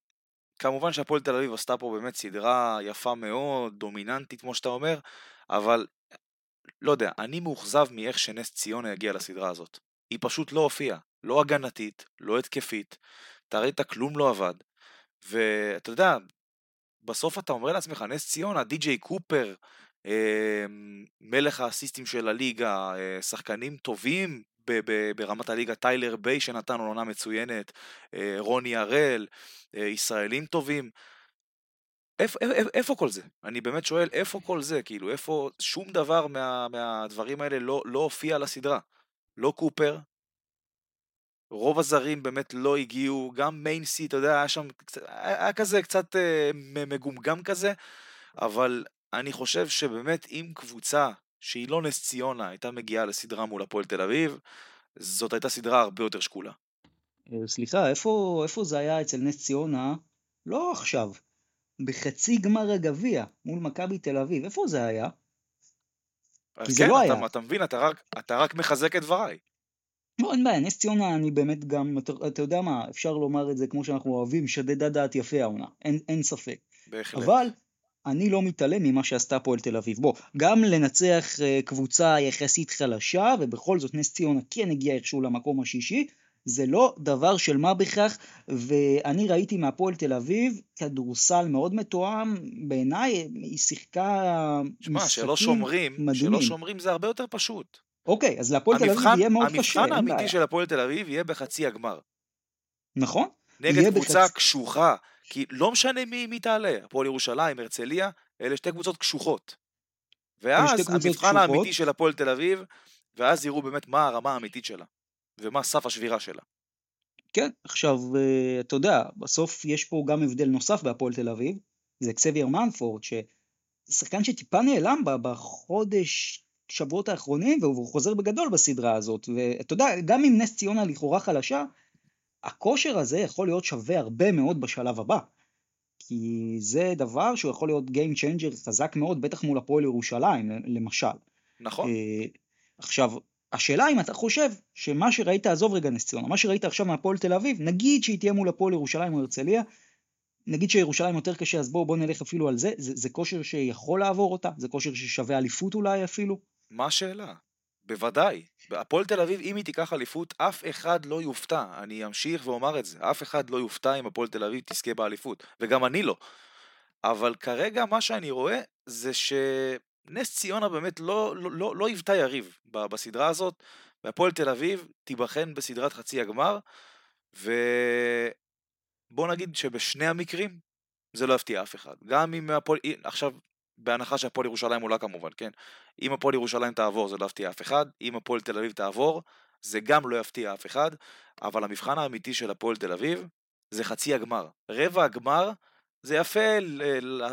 כמובן שהפועל תל אביב עשתה פה באמת סדרה יפה מאוד, דומיננטית כמו שאתה אומר, אבל לא יודע, אני מאוכזב מאיך שנס ציונה הגיע לסדרה הזאת. היא פשוט לא הופיעה, לא הגנתית, לא התקפית, אתה ראית כלום לא עבד. ואתה יודע, בסוף אתה אומר לעצמך, נס ציונה, די.ג'יי קופר, מלך האסיסטים של הליגה, אה, שחקנים טובים ברמת הליגה, טיילר ביי שנתן עונה מצוינת, אה, רוני הראל, אה, ישראלים טובים. איפה, איפה, כל זה? אני באמת שואל, איפה כל זה? כאילו, איפה שום דבר מה, מהדברים האלה לא, לא הופיע לסדרה? לא קופר, רוב הזרים באמת לא הגיעו, גם מיינסי, אתה יודע, היה שם, היה, כזה קצת מגומגם כזה, אבל אני חושב שבאמת אם קבוצה שהיא לא נס ציונה הייתה מגיעה לסדרה מול הפועל תל אביב, זאת הייתה סדרה הרבה יותר שקולה. אה, סליחה, איפה, איפה זה היה אצל נס ציונה? לא עכשיו, בחצי גמר הגביע מול מכבי תל אביב, איפה זה היה? כי זה כן, לא אתה, היה. אתה מבין, אתה רק, אתה רק מחזק את דבריי. לא, אין בעיה, נס ציונה אני באמת גם, אתה, אתה יודע מה, אפשר לומר את זה כמו שאנחנו אוהבים, שדדה דעת יפה העונה, אין, אין ספק. בהחלט. אבל אני לא מתעלם ממה שעשתה פועל תל אביב. בוא, גם לנצח אה, קבוצה יחסית חלשה, ובכל זאת נס ציונה כן הגיע איכשהו למקום השישי, זה לא דבר של מה בכך, ואני ראיתי מהפועל תל אביב כדורסל מאוד מתואם, בעיניי היא שיחקה שמה, משחקים שלא שומרים, מדהימים. שלא שומרים זה הרבה יותר פשוט. אוקיי, אז להפועל תל אביב יהיה מאוד קשה, המבחן האמיתי של הפועל תל אביב יהיה בחצי הגמר. נכון. נגד קבוצה בחצ... קשוחה, כי לא משנה מי, מי תעלה, הפועל ירושלים, הרצליה, אלה שתי קבוצות קשוחות. ואז המבחן קשוחות. האמיתי של הפועל תל אביב, ואז יראו באמת מה הרמה האמיתית שלה. ומה סף השבירה שלה. כן, עכשיו, אה, אתה יודע, בסוף יש פה גם הבדל נוסף בהפועל תל אביב, זה אקסבייר מנפורד, ששחקן שטיפה נעלם בחודש, שבועות האחרונים, והוא חוזר בגדול בסדרה הזאת, ואתה יודע, גם אם נס ציונה לכאורה חלשה, הכושר הזה יכול להיות שווה הרבה מאוד בשלב הבא. כי זה דבר שהוא יכול להיות Game Changer חזק מאוד, בטח מול הפועל ירושלים, למשל. נכון. אה, עכשיו, השאלה אם אתה חושב שמה שראית, עזוב רגע נס ציונה, מה שראית עכשיו מהפועל תל אביב, נגיד שהיא תהיה מול הפועל ירושלים או הרצליה, נגיד שירושלים יותר קשה, אז בואו בוא נלך אפילו על זה, זה, זה כושר שיכול לעבור אותה? זה כושר ששווה אליפות אולי אפילו? מה השאלה? בוודאי. הפועל תל אביב, אם היא תיקח אליפות, אף אחד לא יופתע. אני אמשיך ואומר את זה. אף אחד לא יופתע אם הפועל תל אביב תזכה באליפות. וגם אני לא. אבל כרגע מה שאני רואה זה ש... נס ציונה באמת לא, לא, לא, לא היוותה יריב בסדרה הזאת, והפועל תל אביב תיבחן בסדרת חצי הגמר, ובוא נגיד שבשני המקרים זה לא יפתיע אף אחד. גם אם הפועל, עכשיו, בהנחה שהפועל ירושלים עולה כמובן, כן? אם הפועל ירושלים תעבור זה לא יפתיע אף אחד, אם הפועל תל אביב תעבור זה גם לא יפתיע אף אחד, אבל המבחן האמיתי של הפועל תל אביב זה חצי הגמר. רבע הגמר זה יפה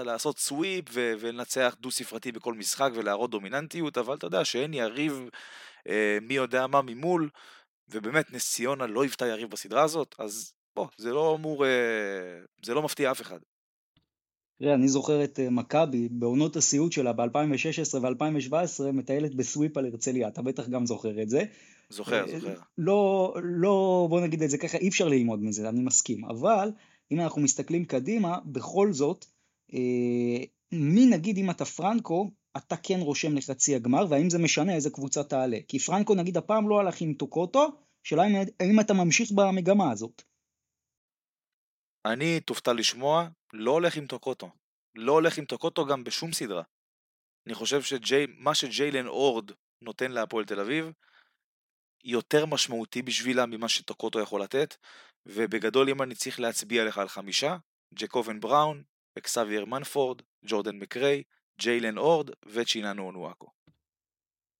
לעשות סוויפ ולנצח דו ספרתי בכל משחק ולהראות דומיננטיות, אבל אתה יודע שאין יריב אה, מי יודע מה ממול, ובאמת נס ציונה לא היוותה יריב בסדרה הזאת, אז בוא, זה לא אמור, אה, זה לא מפתיע אף אחד. תראה, אני זוכר את אה, מכבי בעונות הסיוט שלה ב-2016 ו-2017 מטיילת בסוויפ על הרצליה, אתה בטח גם זוכר את זה. זוכר, זוכר. לא, לא, בוא נגיד את זה ככה, אי אפשר ללמוד מזה, אני מסכים, אבל אם אנחנו מסתכלים קדימה, בכל זאת, אה, מי נגיד אם אתה פרנקו, אתה כן רושם לחצי הגמר, והאם זה משנה איזה קבוצה תעלה? כי פרנקו נגיד הפעם לא הלך עם טוקוטו, שאלה האם אתה ממשיך במגמה הזאת. אתה תופתע לשמוע, לא הולך עם טוקוטו. לא הולך עם טוקוטו גם בשום סדרה. אני חושב שמה שג'יילן הורד נותן להפועל תל אביב, יותר משמעותי בשבילה ממה שטוקוטו יכול לתת, ובגדול אם אני צריך להצביע לך על חמישה, ג'קובן בראון, אקסאבייר מנפורד, ג'ורדן מקריי, ג'יילן הורד וצ'יננו אונואקו.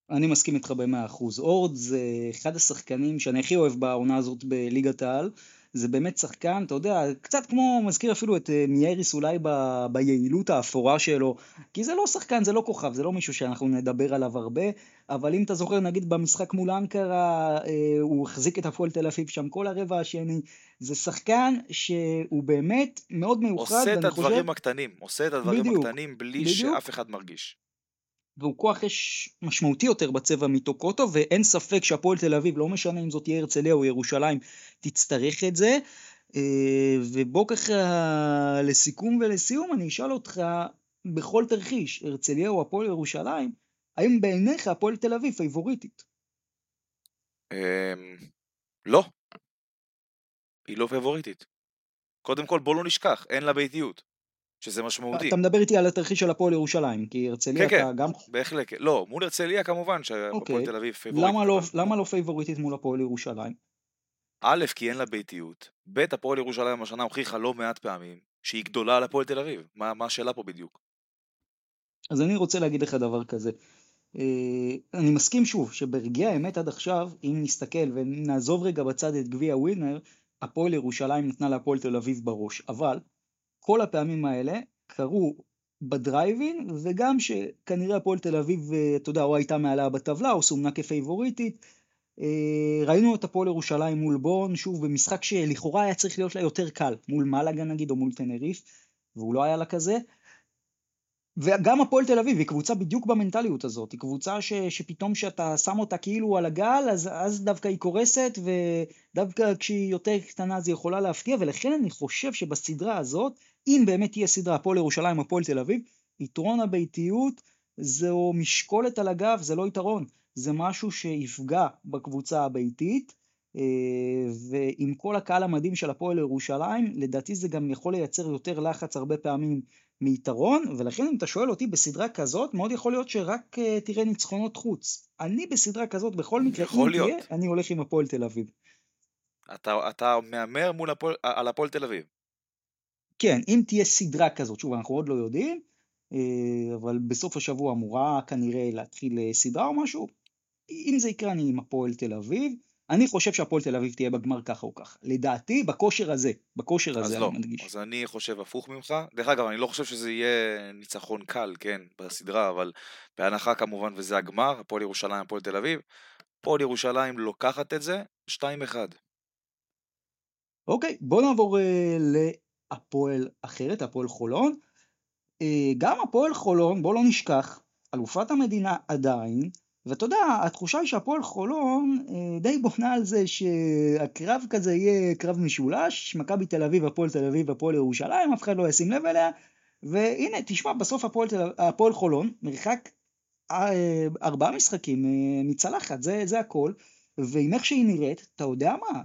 אני מסכים איתך במאה אחוז. הורד זה אחד השחקנים שאני הכי אוהב בעונה הזאת בליגת העל. זה באמת שחקן, אתה יודע, קצת כמו, מזכיר אפילו את אה, מייריס אולי ב, ביעילות האפורה שלו, כי זה לא שחקן, זה לא כוכב, זה לא מישהו שאנחנו נדבר עליו הרבה, אבל אם אתה זוכר, נגיד במשחק מול אנקרה, אה, הוא החזיק את הפועל תל אביב שם כל הרבע השני, זה שחקן שהוא באמת מאוד מיוחד, עושה את הדברים חושב... הקטנים, עושה את הדברים בדיוק, הקטנים בלי בדיוק. שאף אחד מרגיש. והוא כוח אש משמעותי יותר בצבע מטוקוטו, ואין ספק שהפועל תל אביב, לא משנה אם זאת תהיה הרצליה או ירושלים, תצטרך את זה. אה, ובוא ככה לסיכום ולסיום, אני אשאל אותך, בכל תרחיש, הרצליה או הפועל ירושלים, האם בעיניך הפועל תל אביב פייבוריטית? אמ, לא. היא לא פייבוריטית. קודם כל בוא לא נשכח, אין לה ביתיות. שזה משמעותי. אתה מדבר איתי על התרחיש של הפועל ירושלים, כי הרצליה כן, אתה כן, גם... בהחלט, כן. לא, מול הרצליה כמובן שהפועל אוקיי. תל אביב פייבוריטית. למה לא, למה לא פייבוריטית מול הפועל ירושלים? א', כי אין לה ביתיות, ב', הפועל ירושלים השנה הוכיחה לא מעט פעמים שהיא גדולה על הפועל תל אביב. מה, מה השאלה פה בדיוק? אז אני רוצה להגיד לך דבר כזה. אה, אני מסכים שוב, שברגעי האמת עד עכשיו, אם נסתכל ונעזוב רגע בצד את גביע ווינר, הפועל ירושלים נתנה להפועל תל אביב בראש, אבל כל הפעמים האלה קרו בדרייבין, וגם שכנראה הפועל תל אביב, אה, אתה יודע, או הייתה מעלה בטבלה, או סומנה כפייבוריטית. אה, ראינו את הפועל ירושלים מול בון, שוב, במשחק שלכאורה היה צריך להיות לה יותר קל, מול מלאגה נגיד, או מול טנריף, והוא לא היה לה כזה. וגם הפועל תל אביב היא קבוצה בדיוק במנטליות הזאת, היא קבוצה ש, שפתאום כשאתה שם אותה כאילו על הגל, אז, אז דווקא היא קורסת, ודווקא כשהיא יותר קטנה אז היא יכולה להפתיע, ולכן אני חושב שבסדרה הזאת, אם באמת תהיה סדרה הפועל ירושלים, הפועל תל אביב, יתרון הביתיות זהו משקולת על הגב, זה לא יתרון, זה משהו שיפגע בקבוצה הביתית, אה, ועם כל הקהל המדהים של הפועל ירושלים, לדעתי זה גם יכול לייצר יותר לחץ הרבה פעמים מיתרון, ולכן אם אתה שואל אותי בסדרה כזאת, מאוד יכול להיות שרק uh, תראה ניצחונות חוץ. אני בסדרה כזאת, בכל מקרה, אם להיות. תהיה, אני הולך עם הפועל תל אביב. אתה, אתה מהמר מול הפועל, על הפועל תל אביב. כן, אם תהיה סדרה כזאת, שוב, אנחנו עוד לא יודעים, אה, אבל בסוף השבוע אמורה כנראה להתחיל אה, סדרה או משהו. אם זה יקרה, אני עם הפועל תל אביב. אני חושב שהפועל תל אביב תהיה בגמר ככה או ככה. לדעתי, בכושר הזה, בכושר הזה, לא. אני מדגיש. אז אני חושב הפוך ממך. דרך אגב, אני לא חושב שזה יהיה ניצחון קל, כן, בסדרה, אבל בהנחה כמובן וזה הגמר, הפועל ירושלים, הפועל תל אביב. הפועל ירושלים לוקחת את זה, 2-1. אוקיי, בוא נעבור uh, להפועל אחרת, הפועל חולון. Uh, גם הפועל חולון, בוא לא נשכח, אלופת המדינה עדיין, ואתה יודע, התחושה היא שהפועל חולון אה, די בונה על זה שהקרב כזה יהיה קרב משולש, מכבי תל אביב, הפועל תל אביב, הפועל ירושלים, אף אחד לא ישים לב אליה, והנה, תשמע, בסוף הפועל, הפועל חולון, מרחק אה, ארבעה משחקים אה, מצלחת, זה, זה הכל, ועם איך שהיא נראית, אתה יודע מה,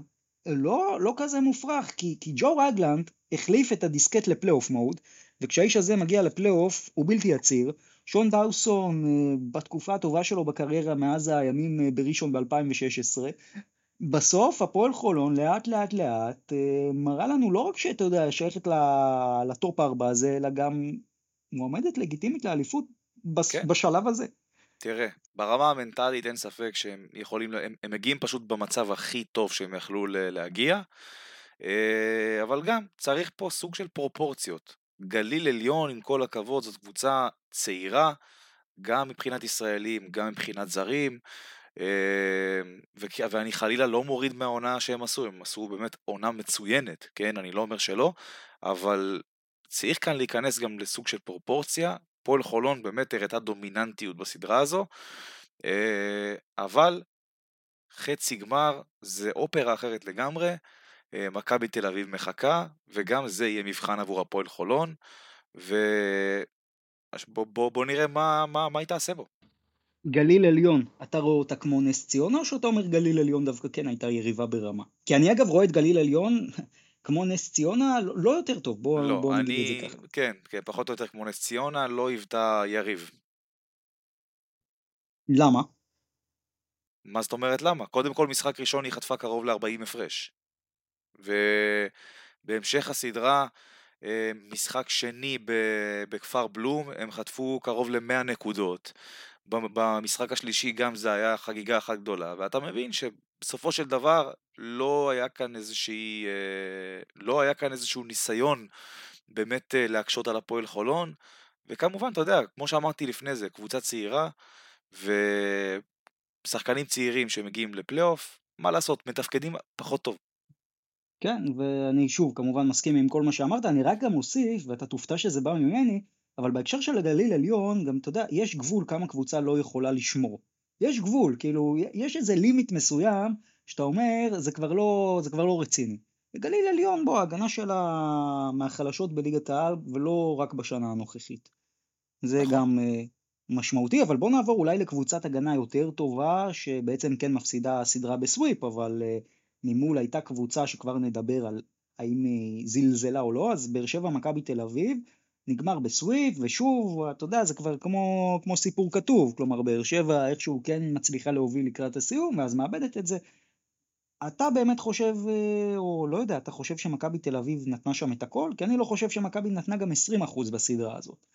לא, לא כזה מופרך, כי, כי ג'ו רגלנד החליף את הדיסקט לפלייאוף מוד, וכשהאיש הזה מגיע לפלייאוף הוא בלתי עציר, שון דאוסון אה, בתקופה הטובה שלו בקריירה מאז הימים אה, בראשון ב-2016, בסוף הפועל חולון לאט לאט לאט אה, מראה לנו לא רק שאתה יודע, שייכת לטופ 4 הזה, אלא גם מועמדת לגיטימית לאליפות כן. בשלב הזה. תראה, ברמה המנטלית אין ספק שהם יכולים, הם, הם מגיעים פשוט במצב הכי טוב שהם יכלו להגיע, אבל גם צריך פה סוג של פרופורציות. גליל עליון, עם כל הכבוד, זאת קבוצה צעירה, גם מבחינת ישראלים, גם מבחינת זרים, אמ, ואני חלילה לא מוריד מהעונה שהם עשו, הם עשו באמת עונה מצוינת, כן? אני לא אומר שלא, אבל צריך כאן להיכנס גם לסוג של פרופורציה. פועל חולון באמת הראתה דומיננטיות בסדרה הזו, אה, אבל חצי גמר זה אופרה אחרת לגמרי. אה, מכבי תל אביב מחכה, וגם זה יהיה מבחן עבור הפועל חולון, ובוא בוא, בוא נראה מה, מה, מה היא תעשה בו. גליל עליון, אתה רואה אותה כמו נס ציונה, או שאתה אומר גליל עליון דווקא כן הייתה יריבה ברמה? כי אני אגב רואה את גליל עליון כמו נס ציונה, לא, לא יותר טוב, בוא, לא, בוא נגיד אני, את זה ככה. כן, כן, פחות או יותר כמו נס ציונה, לא היוותה יריב. למה? מה זאת אומרת למה? קודם כל משחק ראשון היא חטפה קרוב ל-40 הפרש. ובהמשך הסדרה, אה, משחק שני בכפר בלום, הם חטפו קרוב ל-100 נקודות. במשחק השלישי גם זה היה חגיגה אחת גדולה, ואתה מבין שבסופו של דבר לא היה כאן איזושהי, אה, לא היה כאן איזשהו ניסיון באמת אה, להקשות על הפועל חולון, וכמובן, אתה יודע, כמו שאמרתי לפני זה, קבוצה צעירה, ושחקנים צעירים שמגיעים לפלייאוף, מה לעשות, מתפקדים פחות טוב. כן, ואני שוב כמובן מסכים עם כל מה שאמרת, אני רק גם אוסיף, ואתה תופתע שזה בא ממני, אבל בהקשר של הגליל עליון, גם אתה יודע, יש גבול כמה קבוצה לא יכולה לשמור. יש גבול, כאילו, יש איזה לימיט מסוים, שאתה אומר, זה כבר לא, זה כבר לא רציני. בגליל עליון, בוא, ההגנה שלה מהחלשות בליגת העל, ולא רק בשנה הנוכחית. זה נכון. גם uh, משמעותי, אבל בוא נעבור אולי לקבוצת הגנה יותר טובה, שבעצם כן מפסידה סדרה בסוויפ, אבל... Uh, ממול הייתה קבוצה שכבר נדבר על האם היא זלזלה או לא, אז באר שבע מכבי תל אביב, נגמר בסוויפ, ושוב, אתה יודע, זה כבר כמו, כמו סיפור כתוב, כלומר באר שבע איכשהו כן מצליחה להוביל לקראת הסיום, ואז מאבדת את זה. אתה באמת חושב, אה, או לא יודע, אתה חושב שמכבי תל אביב נתנה שם את הכל? כי אני לא חושב שמכבי נתנה גם 20% בסדרה הזאת.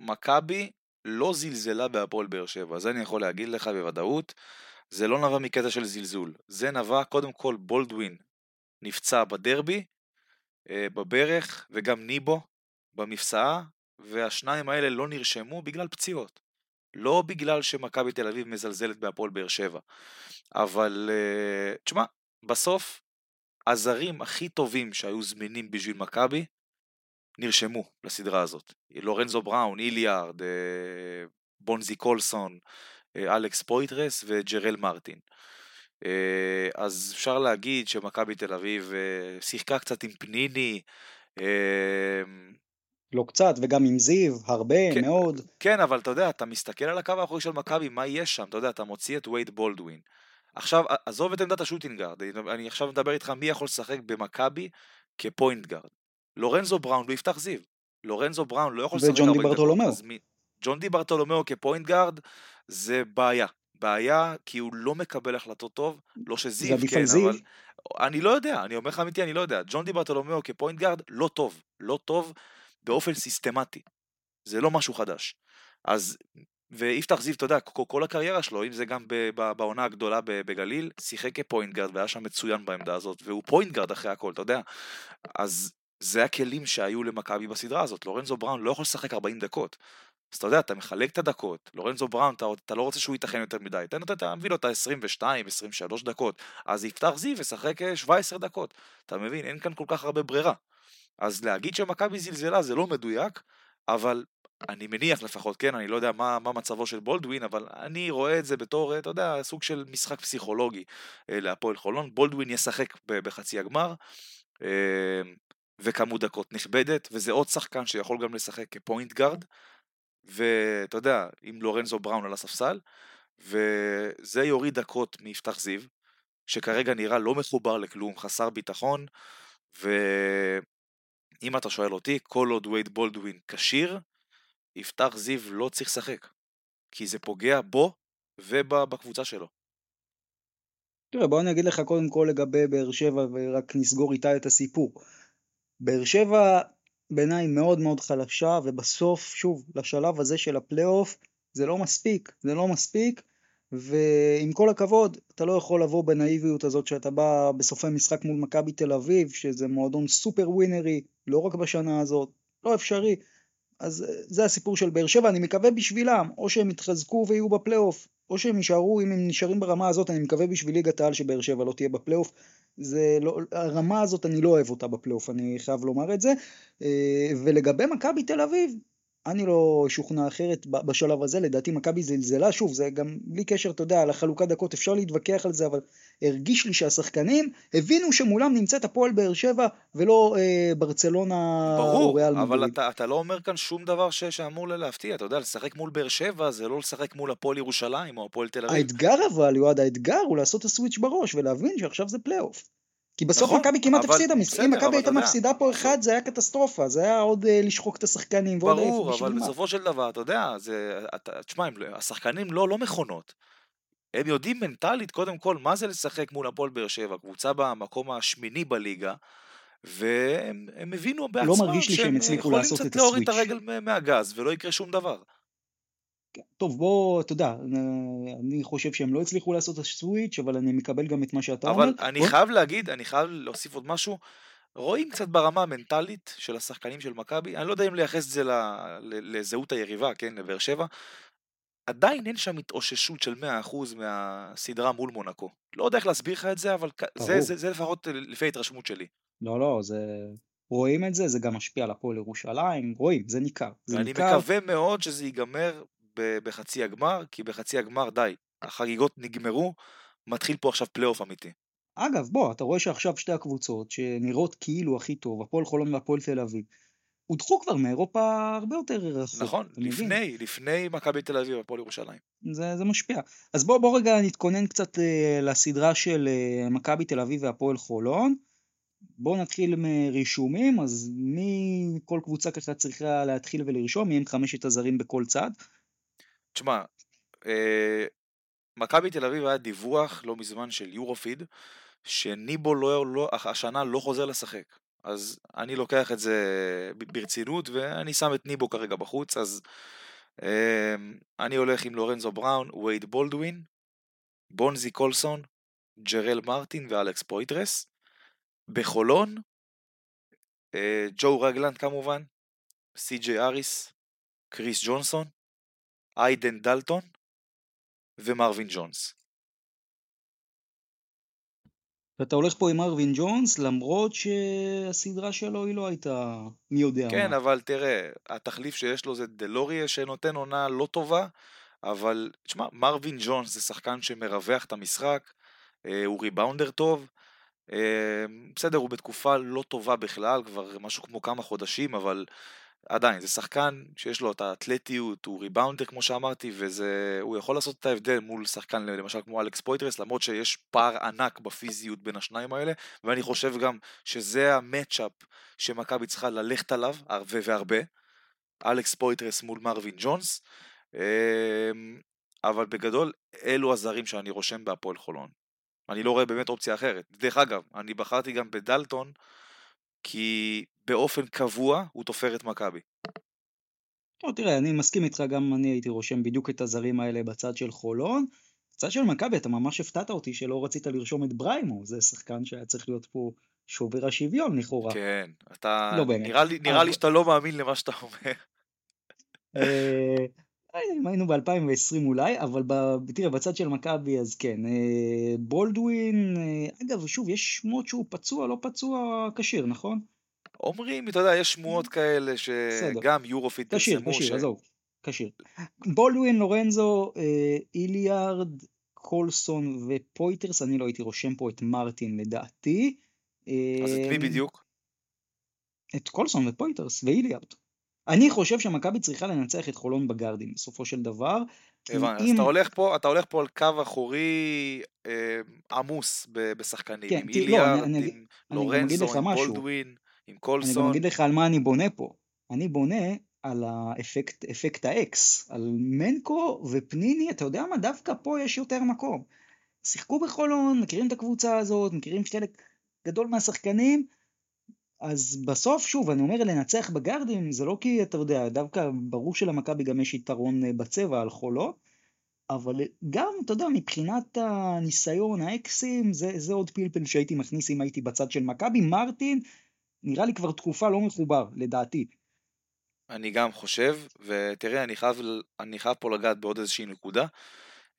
מכבי לא זלזלה בהפועל באר שבע, זה אני יכול להגיד לך בוודאות. זה לא נבע מקטע של זלזול, זה נבע קודם כל בולדווין נפצע בדרבי, אה, בברך, וגם ניבו במפסעה, והשניים האלה לא נרשמו בגלל פציעות. לא בגלל שמכבי תל אביב מזלזלת בהפועל באר שבע. אבל uh, תשמע, בסוף הזרים הכי טובים שהיו זמינים בשביל מכבי נרשמו לסדרה הזאת. לורנזו בראון, איליארד, uh, בונזי קולסון, uh, אלכס פויטרס וג'רל מרטין. אז אפשר להגיד שמכבי תל אביב שיחקה קצת עם פניני, לא קצת, וגם עם זיו, הרבה, כן, מאוד. כן, אבל אתה יודע, אתה מסתכל על הקו האחורי של מכבי, מה יש שם? אתה יודע, אתה מוציא את וייד בולדווין. עכשיו, עזוב את עמדת ה shooting guard, אני עכשיו מדבר איתך מי יכול לשחק במכבי כ point guard. לורנזו בראון ויפתח זיו. לורנזו בראון לא יכול לשחק 40 דקות. וג'ון דיברטולומיאו. ג'ון דיברטולומיאו כ point guard זה בעיה. בעיה כי הוא לא מקבל החלטות טוב, לא שזיו, כן, זיו. אבל... אני לא יודע, אני אומר לך אמיתי, אני לא יודע. ג'ון דיברטולומיאו כ point guard לא טוב. לא טוב באופן סיסטמטי. זה לא משהו חדש. אז, ויפתח זיו, אתה יודע, כל הקריירה שלו, אם זה גם בעונה הגדולה בגליל, שיחק כ point guard והיה שם מצוין בעמדה הזאת, והוא point guard אחרי הכל, אתה יודע. אז זה הכלים שהיו למכבי בסדרה הזאת. לורנזו בראון לא יכול לשחק 40 דקות. אז אתה יודע, אתה מחלק את הדקות, לורנזו בראון, אתה, אתה לא רוצה שהוא ייתכן יותר מדי, תן אותו, אתה מביא לו את ה-22, 23 דקות, אז יפתח זיו ישחק 17 דקות, אתה מבין, אין כאן כל כך הרבה ברירה. אז להגיד שמכבי זלזלה זה לא מדויק, אבל אני מניח לפחות, כן, אני לא יודע מה, מה מצבו של בולדווין, אבל אני רואה את זה בתור, אתה יודע, סוג של משחק פסיכולוגי אה, להפועל חולון. בולדווין ישחק בחצי הגמר, אה, וכמות דקות נכבדת, וזה עוד שחקן שיכול גם לשחק כפוינט גארד, ואתה יודע, עם לורנזו בראון על הספסל, וזה יוריד דקות מיפתח זיו, שכרגע נראה לא מחובר לכלום, חסר ביטחון, ו... אם אתה שואל אותי, כל עוד וייד בולדווין כשיר, יפתח זיו לא צריך לשחק. כי זה פוגע בו ובקבוצה שלו. תראה, בוא אני אגיד לך קודם כל לגבי באר שבע, ורק נסגור איתה את הסיפור. באר שבע בעיניי מאוד מאוד חלשה, ובסוף, שוב, לשלב הזה של הפלייאוף, זה לא מספיק, זה לא מספיק, ועם כל הכבוד, אתה לא יכול לבוא בנאיביות הזאת שאתה בא בסופי משחק מול מכבי תל אביב, שזה מועדון סופר ווינרי, לא רק בשנה הזאת, לא אפשרי. אז אה, זה הסיפור של באר שבע, אני מקווה בשבילם, או שהם יתחזקו ויהיו בפלייאוף, או שהם יישארו, אם הם נשארים ברמה הזאת, אני מקווה בשביל ליגת העל שבאר שבע לא תהיה בפלייאוף. זה לא, הרמה הזאת אני לא אוהב אותה בפלייאוף, אני חייב לומר את זה. אה, ולגבי מכבי תל אביב, אני לא שוכנע אחרת בשלב הזה, לדעתי מכבי זלזלה, שוב, זה גם בלי קשר, אתה יודע, על החלוקת דקות, אפשר להתווכח על זה, אבל הרגיש לי שהשחקנים הבינו שמולם נמצאת הפועל באר שבע, ולא אה, ברצלונה ברור, או ריאל מדריד. ברור, אבל אתה, אתה לא אומר כאן שום דבר ש, שאמור להפתיע, אתה יודע, לשחק מול באר שבע זה לא לשחק מול הפועל ירושלים או הפועל תל אביב. האתגר אבל, יועד, האתגר הוא לעשות את הסוויץ' בראש ולהבין שעכשיו זה פלייאוף. כי בסוף נכון, מכבי כמעט הפסידה, אם מכבי הייתה מפסידה פה אחד זה היה קטסטרופה, זה היה עוד uh, לשחוק את השחקנים ועוד ברור, אבל בסופו של דבר, אתה יודע, זה, אתה, תשמע, השחקנים לא, לא מכונות. הם יודעים מנטלית, קודם כל, מה זה לשחק מול הפועל באר שבע, קבוצה במקום השמיני בליגה, והם הבינו בעצמם לא מרגיש לי שהם. יכולים קצת להוריד את הרגל מהגז, ולא יקרה שום דבר. טוב בוא אתה יודע אני חושב שהם לא הצליחו לעשות את הסוויץ' אבל אני מקבל גם את מה שאתה אבל אומר. אבל אני בוא... חייב להגיד אני חייב להוסיף עוד משהו. רואים קצת ברמה המנטלית של השחקנים של מכבי אני לא יודע אם לייחס את זה לזהות היריבה כן לבאר שבע. עדיין אין שם התאוששות של 100% מהסדרה מול מונקו. לא יודע איך להסביר לך את זה אבל זה, זה, זה לפחות לפי ההתרשמות שלי. לא לא זה רואים את זה, זה גם משפיע על הפועל ירושלים, רואים, זה ניכר. זה אני ניכר. מקווה מאוד שזה ייגמר בחצי הגמר, כי בחצי הגמר די, החגיגות נגמרו, מתחיל פה עכשיו פלייאוף אמיתי. אגב, בוא, אתה רואה שעכשיו שתי הקבוצות שנראות כאילו הכי טוב, הפועל חולון והפועל תל אביב, הודחו כבר מאירופה הרבה יותר רחוק. נכון, לפני, מבין? לפני מכבי תל אביב והפועל ירושלים. זה, זה משפיע. אז בוא, בוא רגע נתכונן קצת אה, לסדרה של אה, מכבי תל אביב והפועל חולון. בואו נתחיל מרישומים, אז מי, כל קבוצה ככה צריכה להתחיל ולרשום, מי הם חמשת הזרים בכל צד. תשמע, אה, מכבי תל אביב היה דיווח לא מזמן של יורופיד, שניבו לא, לא, השנה לא חוזר לשחק. אז אני לוקח את זה ברצינות, ואני שם את ניבו כרגע בחוץ, אז אמ, אני הולך עם לורנזו בראון, וייד בולדווין, בונזי קולסון, ג'רל מרטין ואלכס פויטרס. בחולון, אה, ג'ו רגלנד כמובן, סי.ג'יי אריס, קריס ג'ונסון, איידן דלטון ומרווין ג'ונס. ואתה הולך פה עם מרווין ג'ונס, למרות שהסדרה שלו היא לא הייתה מי יודע כן, מה. אבל תראה, התחליף שיש לו זה דלוריה שנותן עונה לא טובה, אבל תשמע, מרווין ג'ונס זה שחקן שמרווח את המשחק, אה, הוא ריבאונדר טוב, אה, בסדר, הוא בתקופה לא טובה בכלל, כבר משהו כמו כמה חודשים, אבל עדיין, זה שחקן שיש לו את האתלטיות, הוא rebounder כמו שאמרתי, והוא יכול לעשות את ההבדל מול שחקן למשל כמו אלכס פויטרס, למרות שיש פער ענק בפיזיות בין השניים האלה, ואני חושב גם שזה ה matchup שמכבי צריכה ללכת עליו, הרבה והרבה, אלכס פויטרס מול מרווין ג'ונס, אמ, אבל בגדול, אלו הזרים שאני רושם בהפועל חולון. אני לא רואה באמת אופציה אחרת. דרך אגב, אני בחרתי גם בדלטון, כי באופן קבוע הוא תופר את מכבי. לא, תראה, אני מסכים איתך, גם אני הייתי רושם בדיוק את הזרים האלה בצד של חולון. בצד של מכבי אתה ממש הפתעת אותי שלא רצית לרשום את בריימו, זה שחקן שהיה צריך להיות פה שובר השוויון לכאורה. כן, אתה... לא באמת. נראה לי, נראה אבל- לי שאתה לא מאמין למה שאתה אומר. אם היינו ב-2020 אולי, אבל ב- תראה, בצד של מכבי אז כן. אה, בולדווין, אה, אגב, שוב, יש שמועות שהוא פצוע, לא פצוע, כשיר, נכון? אומרים, אתה יודע, יש שמועות כאלה. שגם יורופיט כשיר, פרסמו כשיר, ש... עזוב, כשיר. בולדווין, לורנזו, אה, היליארד, קולסון ופויטרס, אני לא הייתי רושם פה את מרטין לדעתי. אז את מי בדיוק? את קולסון ופויטרס והיליארד. אני חושב שמכבי צריכה לנצח את חולון בגארדים בסופו של דבר. הבנתי, אז אם... אתה הולך פה, אתה הולך פה על קו אחורי אה, עמוס ב- בשחקנים, כן, עם לא, איליארד, אני- אני- עם אני לורנזו, עם משהו. בולדווין, עם אני גם קולסון. אגיד לך על מה אני בונה פה. אני בונה על האפקט, אפקט האקס, על מנקו ופניני, אתה יודע מה, דווקא פה יש יותר מקום. שיחקו בחולון, מכירים את הקבוצה הזאת, מכירים חלק גדול מהשחקנים, אז בסוף, שוב, אני אומר לנצח בגארדים, זה לא כי, אתה יודע, דווקא ברור שלמכבי גם יש יתרון אה, בצבע על חולון, אבל גם, אתה יודע, מבחינת הניסיון, האקסים, זה, זה עוד פלפל שהייתי מכניס אם הייתי בצד של מכבי. מרטין, נראה לי כבר תקופה לא מחובר, לדעתי. אני גם חושב, ותראה, אני חייב, אני חייב פה לגעת בעוד איזושהי נקודה.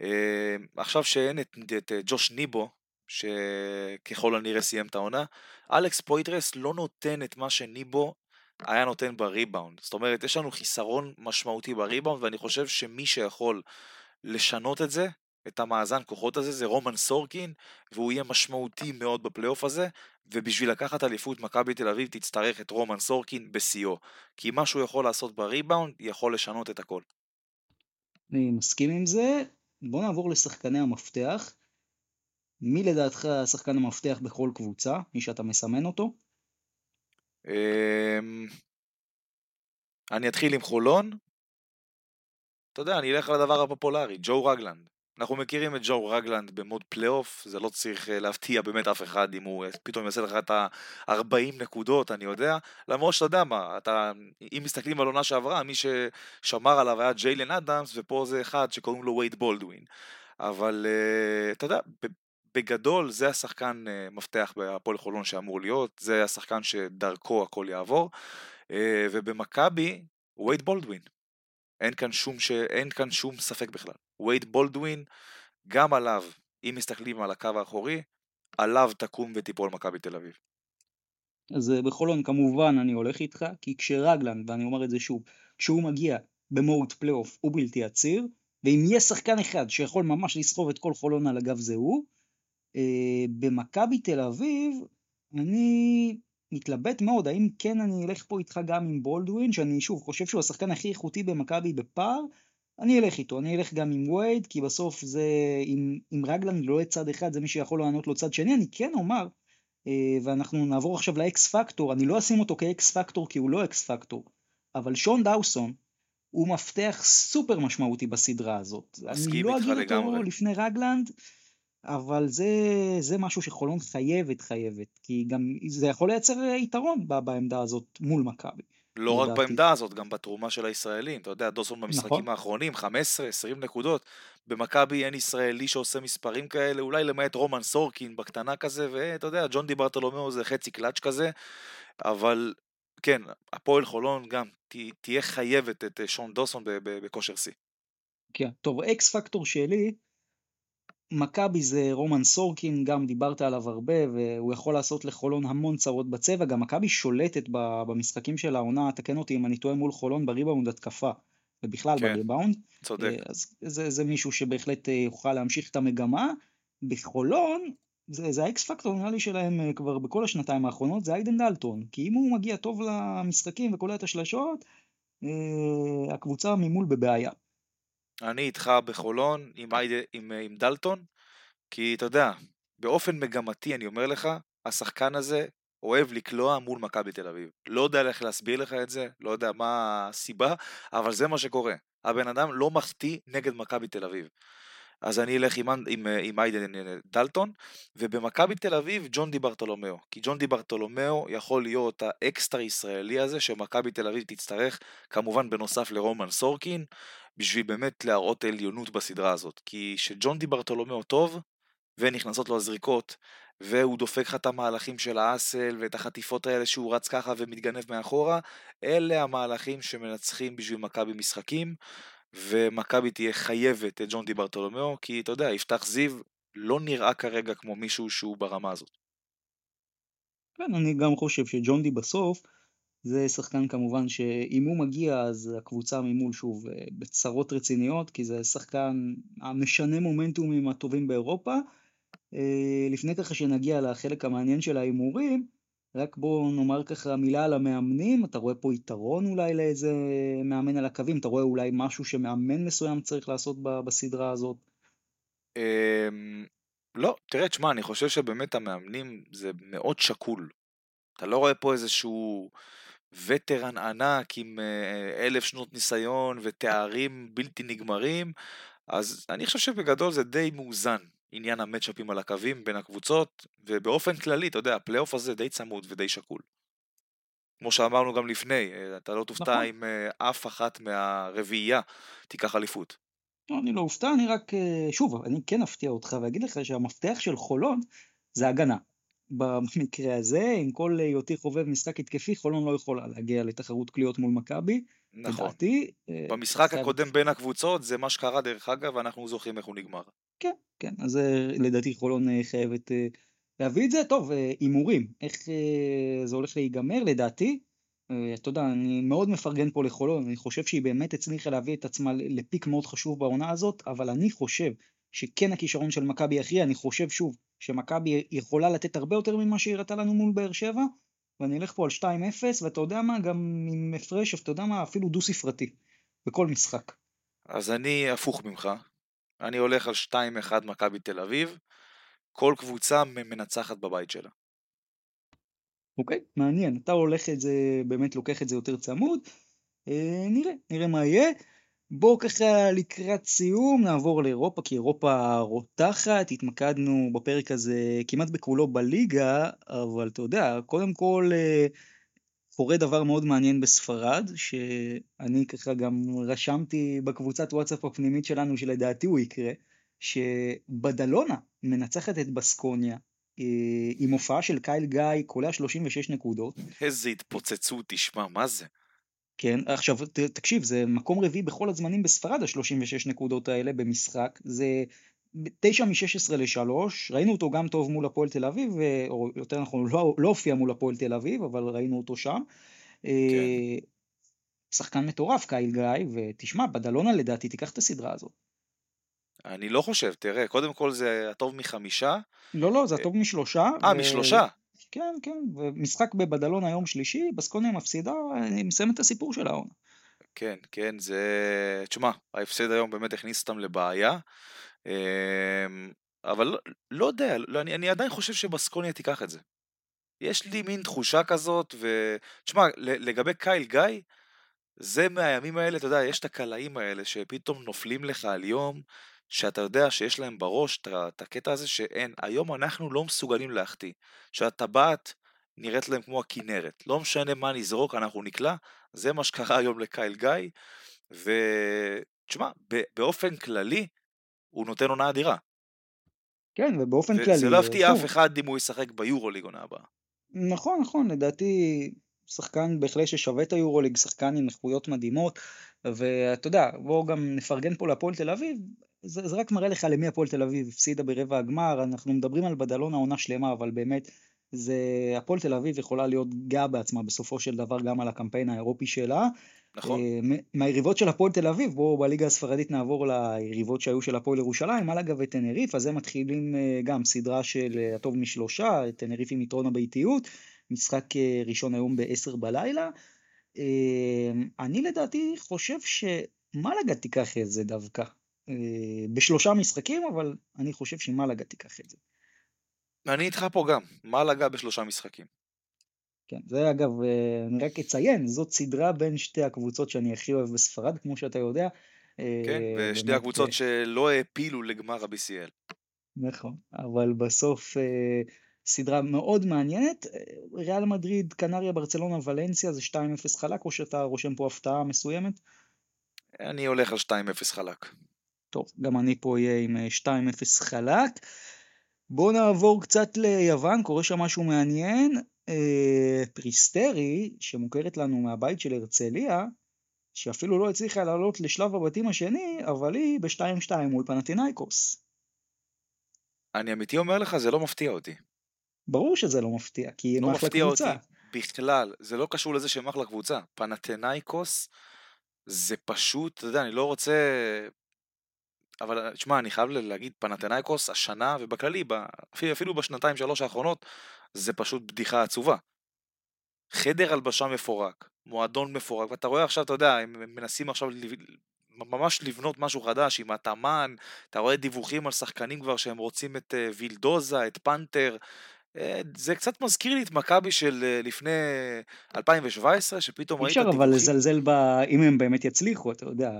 אה, עכשיו שאין את, את ג'וש ניבו, שככל הנראה סיים את העונה, אלכס פויטרס לא נותן את מה שניבו היה נותן בריבאונד. זאת אומרת, יש לנו חיסרון משמעותי בריבאונד, ואני חושב שמי שיכול לשנות את זה, את המאזן כוחות הזה, זה רומן סורקין, והוא יהיה משמעותי מאוד בפלייאוף הזה, ובשביל לקחת אליפות מכבי תל אביב תצטרך את רומן סורקין בשיאו. כי מה שהוא יכול לעשות בריבאונד, יכול לשנות את הכל. אני מסכים עם זה. בוא נעבור לשחקני המפתח. מי לדעתך השחקן המפתח בכל קבוצה? מי שאתה מסמן אותו? אמ, אני אתחיל עם חולון. אתה יודע, אני אלך על הדבר הפופולרי, ג'ו רגלנד. אנחנו מכירים את ג'ו רגלנד ב mode פלייאוף, זה לא צריך אה, להפתיע באמת אף אחד אם הוא אה, פתאום יעשה לך את ה-40 נקודות, אני יודע. למרות שאתה יודע מה, אתה, אם מסתכלים על עונה שעברה, מי ששמר עליו היה ג'יילן אדמס, ופה זה אחד שקוראים לו וייד בולדווין. אבל אה, אתה יודע, בגדול זה השחקן אה, מפתח בהפועל חולון שאמור להיות, זה השחקן שדרכו הכל יעבור. אה, ובמכבי, וייד בולדווין. אין כאן שום, ש... אין כאן שום ספק בכלל. וייד בולדווין, גם עליו, אם מסתכלים על הקו האחורי, עליו תקום ותיפול מכבי תל אביב. אז אה, בחולון כמובן אני הולך איתך, כי כשרגלנד, ואני אומר את זה שוב, כשהוא מגיע ב mode פלייאוף הוא בלתי עציר, ואם יש שחקן אחד שיכול ממש לסחוב את כל חולון על הגב זה הוא, במכבי תל אביב אני מתלבט מאוד האם כן אני אלך פה איתך גם עם בולדווין, שאני שוב חושב שהוא השחקן הכי איכותי במכבי בפער, אני אלך איתו, אני אלך גם עם וייד, כי בסוף זה, אם, אם רגלנד לא יהיה צד אחד זה מי שיכול לענות לו צד שני, אני כן אומר, אה, ואנחנו נעבור עכשיו ל X factor, אני לא אשים אותו כ X factor כי הוא לא X factor, אבל שון דאוסון הוא מפתח סופר משמעותי בסדרה הזאת. אני לא אגיד אותו לגמרי. לפני רגלנד, אבל זה, זה משהו שחולון חייבת חייבת, כי גם זה יכול לייצר יתרון ב- בעמדה הזאת מול מכבי. לא רק לדעתי. בעמדה הזאת, גם בתרומה של הישראלים. אתה יודע, דוסון במשחקים נכון. האחרונים, 15-20 נקודות. במכבי אין ישראלי שעושה מספרים כאלה, אולי למעט רומן סורקין בקטנה כזה, ואתה יודע, ג'ון די ברטולומיאו זה חצי קלאץ' כזה, אבל כן, הפועל חולון גם ת, תהיה חייבת את אה, שון דוסון בכושר שיא. כן, טוב, X factor שלי, מכבי זה רומן סורקין, גם דיברת עליו הרבה, והוא יכול לעשות לחולון המון צרות בצבע, גם מכבי שולטת במשחקים של העונה, תקן אותי אם אני טועה מול חולון בריבאונד התקפה, ובכלל כן. בריבאונד, צודק. אה, אז זה, זה מישהו שבהחלט אה, יוכל להמשיך את המגמה. בחולון, זה, זה ה X factor נראה לי שלהם אה, כבר בכל השנתיים האחרונות, זה איידן דלטון, כי אם הוא מגיע טוב למשחקים וקולע את השלשות, הקבוצה ממול בבעיה. אני איתך בחולון עם, אייד... עם, אה, עם דלטון, כי אתה יודע, באופן מגמתי אני אומר לך, השחקן הזה אוהב לקלוע מול מכבי תל אביב. לא יודע איך להסביר לך את זה, לא יודע מה הסיבה, אבל זה מה שקורה. הבן אדם לא מחטיא נגד מכבי תל אביב. אז אני אלך עם, עם, אה, עם איידן דלטון, ובמכבי תל אביב ג'ון די ברטולומיאו. כי ג'ון די ברטולומיאו יכול להיות האקסטרה ישראלי הזה שמכבי תל אביב תצטרך, כמובן בנוסף לרומן סורקין, בשביל באמת להראות עליונות בסדרה הזאת. כי שג'ון די ברטולומיאו טוב, ונכנסות לו הזריקות, והוא דופק לך את המהלכים של האסל ואת החטיפות האלה שהוא רץ ככה ומתגנב מאחורה, אלה המהלכים שמנצחים בשביל מכבי משחקים, ומכבי תהיה חייבת את ג'ון די ברטולומיאו, כי אתה יודע, יפתח זיו לא נראה כרגע כמו מישהו שהוא ברמה הזאת. כן, אני גם חושב שג'ון די בסוף זה שחקן כמובן שאם הוא מגיע אז הקבוצה ממול שוב אה, בצרות רציניות כי זה שחקן המשנה מומנטומים הטובים באירופה. אה, לפני ככה שנגיע לחלק המעניין של ההימורים, רק בואו נאמר ככה מילה על המאמנים, אתה רואה פה יתרון אולי לאיזה מאמן על הקווים, אתה רואה אולי משהו שמאמן מסוים צריך לעשות בסדרה הזאת. אמ, לא, תראה, תשמע, אני חושב שבאמת המאמנים זה מאוד שקול. אתה לא רואה פה איזשהו וטרן ענק עם אה, אלף שנות ניסיון ותארים בלתי נגמרים, אז אני חושב שבגדול זה די מאוזן, עניין המצ'אפים על הקווים בין הקבוצות, ובאופן כללי, אתה יודע, הפלייאוף הזה די צמוד ודי שקול. כמו שאמרנו גם לפני, אה, אתה לא תופתע נכון. אם אה, אף אחת מהרביעייה תיקח אליפות. לא, אני לא אופתע, אני רק, שוב, אני כן אפתיע אותך ואגיד לך שהמפתח של חולון זה הגנה. במקרה הזה, עם כל היותי חובב משחק התקפי, חולון לא יכולה להגיע לתחרות קליעות מול מכבי. נכון. לדעתי, אה, במשחק הקודם בין הקבוצות זה מה שקרה דרך אגב, ואנחנו זוכרים איך הוא נגמר. כן, כן, אז אה, לדעתי חולון אה, חייבת להביא את זה. טוב, הימורים, איך זה הולך להיגמר לדעתי? אתה יודע, אני מאוד מפרגן פה לחולון, אני חושב שהיא באמת הצליחה להביא את עצמה לפיק מאוד חשוב בעונה הזאת, אבל אני חושב שכן הכישרון של מכבי יכריע, אני חושב שוב שמכבי יכולה לתת הרבה יותר ממה שהיא הראתה לנו מול באר שבע, ואני אלך פה על 2-0, ואתה יודע מה, גם עם הפרש, אתה יודע מה, אפילו דו ספרתי, בכל משחק. אז אני הפוך ממך. אני הולך על 2-1 מכבי תל אביב. כל קבוצה מנצחת בבית שלה. אוקיי, מעניין, אתה הולך את זה, באמת לוקח את זה יותר צמוד, אה, נראה, נראה מה יהיה. בואו ככה לקראת סיום נעבור לאירופה, כי אירופה רותחת, התמקדנו בפרק הזה כמעט בכולו בליגה, אבל אתה יודע, קודם כל אה, קורה דבר מאוד מעניין בספרד, שאני ככה גם רשמתי בקבוצת וואטסאפ הפנימית שלנו שלדעתי הוא יקרה, שבדלונה מנצחת את בסקוניה, אה, עם הופעה של קייל גיא, קולע 36 נקודות. איזה התפוצצות, תשמע, מה זה? כן, עכשיו ת, תקשיב, זה מקום רביעי בכל הזמנים בספרד, ה-36 נקודות האלה במשחק, זה 9 מ-16 ל-3, ראינו אותו גם טוב מול הפועל תל אביב, ו- או יותר נכון, לא, לא הופיע מול הפועל תל אביב, אבל ראינו אותו שם. אה, שחקן מטורף, קייל גיא, ותשמע, בדלונה לדעתי תיקח את הסדרה הזאת. אני לא חושב, תראה, קודם כל זה הטוב מחמישה. לא, לא, זה הטוב משלושה. אה, ו- משלושה. כן, כן, ומשחק בבדלונה יום שלישי, בסקוניה מפסידה, אני מסיים את הסיפור של העונה. כן, כן, זה... תשמע, ההפסד היום באמת הכניס אותם לבעיה. אמ, אבל לא, לא יודע, לא, אני, אני עדיין חושב שבסקוניה תיקח את זה. יש לי מין תחושה כזאת, ו... תשמע, לגבי קייל גיא, זה מהימים האלה, אתה יודע, יש את הקלעים האלה שפתאום נופלים לך על יום, שאתה יודע שיש להם בראש את הקטע הזה שאין, היום אנחנו לא מסוגלים להחטיא. שהטבעת נראית להם כמו הכנרת. לא משנה מה נזרוק, אנחנו נקלע. זה מה שקרה היום לקייל גיא. ותשמע, באופן כללי, הוא נותן עונה אדירה. כן, ובאופן כללי... זה לא יפתיע אף אחד אם הוא ישחק ביורוליג עונה הבאה. נכון, נכון, לדעתי שחקן בהחלט ששווה את היורוליג, שחקן עם איכויות מדהימות, ואתה יודע, בואו גם נפרגן פה להפועל תל אביב, זה, זה רק מראה לך למי הפועל תל אביב הפסידה ברבע הגמר, אנחנו מדברים על בדלון העונה שלמה, אבל באמת, זה, הפועל תל אביב יכולה להיות גאה בעצמה בסופו של דבר גם על הקמפיין האירופי שלה. נכון. אה, מהיריבות של הפועל תל אביב, בואו בליגה הספרדית נעבור ליריבות שהיו של הפועל ירושלים, מלאגה וטנריף, אז הם מתחילים אה, גם סדרה של אה, הטוב משלושה, טנריף עם יתרון הביתיות, משחק ראשון היום ב-10 בלילה. אני לדעתי חושב שמלאגה תיקח את זה דווקא. בשלושה משחקים, אבל אני חושב שמלאגה תיקח את זה. אני איתך פה גם, מלאגה בשלושה משחקים. כן, זה אגב, אה, אני רק אציין, זאת סדרה בין שתי הקבוצות שאני הכי אוהב בספרד, כמו שאתה יודע. כן, אה, ושתי הקבוצות אה, שלא העפילו לגמר ה-BCL. נכון, אבל בסוף סדרה מאוד מעניינת. ריאל מדריד, קנריה, ברצלונה, ולנסיה זה 2-0 חלק, או שאתה רושם פה הפתעה מסוימת? אני הולך על 2-0 חלק. טוב, גם אני פה אהיה עם 2-0 חלק. בואו נעבור קצת ליוון, קורה שם משהו מעניין. אה, פריסטרי, שמוכרת לנו מהבית של הרצליה, שאפילו לא הצליחה לעלות לשלב הבתים השני, אבל היא ב-2-2 מול פנאתינייקוס. אני אמיתי אומר לך, זה לא מפתיע אותי. ברור שזה לא מפתיע, כי היא לא אחלה קבוצה. אותי בכלל, זה לא קשור לזה שהם אחלה קבוצה. פנטינאיקוס זה פשוט, אתה יודע, אני לא רוצה אבל תשמע, אני חייב להגיד, פנתנאיקוס השנה ובכללי, אפילו בשנתיים שלוש האחרונות, זה פשוט בדיחה עצובה. חדר הלבשה מפורק, מועדון מפורק, ואתה רואה עכשיו, אתה יודע, הם מנסים עכשיו ממש לבנות משהו חדש עם התאמן, אתה רואה דיווחים על שחקנים כבר שהם רוצים את אה, וילדוזה, את פנתר, אה, זה קצת מזכיר לי את מכבי של אה, לפני 2017, שפתאום ראית דיווחים. אי אפשר אבל לזלזל ב... אם הם באמת יצליחו, אתה יודע.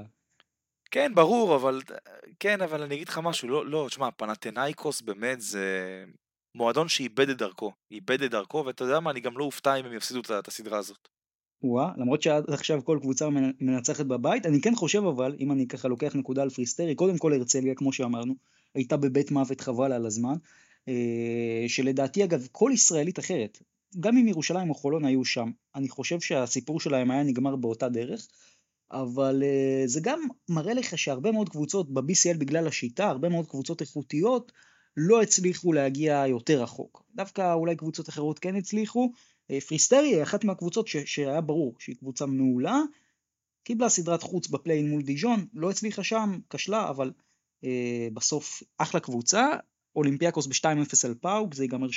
כן, ברור, אבל... כן, אבל אני אגיד לך משהו, לא, לא, תשמע, פנתנאיקוס באמת זה מועדון שאיבד את דרכו. איבד את דרכו, ואתה יודע מה, אני גם לא אופתע אם הם יפסידו את הסדרה הזאת. וואה, למרות שעד עכשיו כל קבוצה מנצחת בבית, אני כן חושב אבל, אם אני ככה לוקח נקודה על פריסטרי, קודם כל הרצליה, כמו שאמרנו, הייתה בבית מוות חבל על הזמן, אה, שלדעתי אגב, כל ישראלית אחרת, גם אם ירושלים או חולון היו שם, אני חושב שהסיפור שלהם היה נגמר באותה דרך. אבל אה, זה גם מראה לך שהרבה מאוד קבוצות ב-BCL בגלל השיטה, הרבה מאוד קבוצות איכותיות, לא הצליחו להגיע יותר רחוק. דווקא אולי קבוצות אחרות כן הצליחו. אה, פריסטרי היא אחת מהקבוצות ש- שהיה ברור שהיא קבוצה מעולה, קיבלה סדרת חוץ ב play-in מול דיז'ון, לא הצליחה שם, כשלה, אבל אה, בסוף אחלה קבוצה. אולימפיאקוס ב-2-0 על פאוק, זה ייגמר 3-0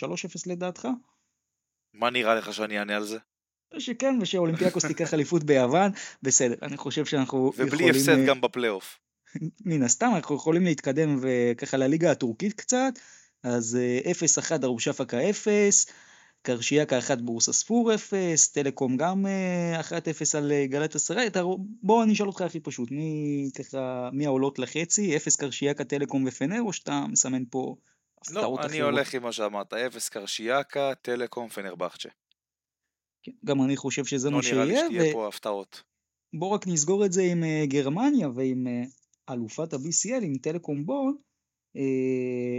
לדעתך? מה נראה לך שאני אענה על זה? שכן, ושאולימפיאקוס תיקח אליפות ביוון, בסדר, אני חושב שאנחנו ובלי יכולים... ובלי הפסד אה, גם בפלייאוף. מן הסתם, אנחנו יכולים להתקדם וככה לליגה הטורקית קצת, אז 0-1 אה, ארושפקה 0, קרשיאקה 1 בורסה ספור 0, טלקום גם 1-0 אה, על גלת אסריי, בוא אני אשאל אותך הכי פשוט, מי ככה, מי העולות לחצי, 0 קרשיאקה, טלקום ופנר, או שאתה מסמן פה הפתעות אחרות? לא, אני הולך עם מה שאמרת, 0 קרשיאקה, טלקום, פנרבחצ'ה. גם אני חושב שזה לא מה שיהיה. לא נראה לי שתהיה ו... פה הפתעות. בואו רק נסגור את זה עם uh, גרמניה ועם uh, אלופת ה-BCL, עם טלקום בון, uh,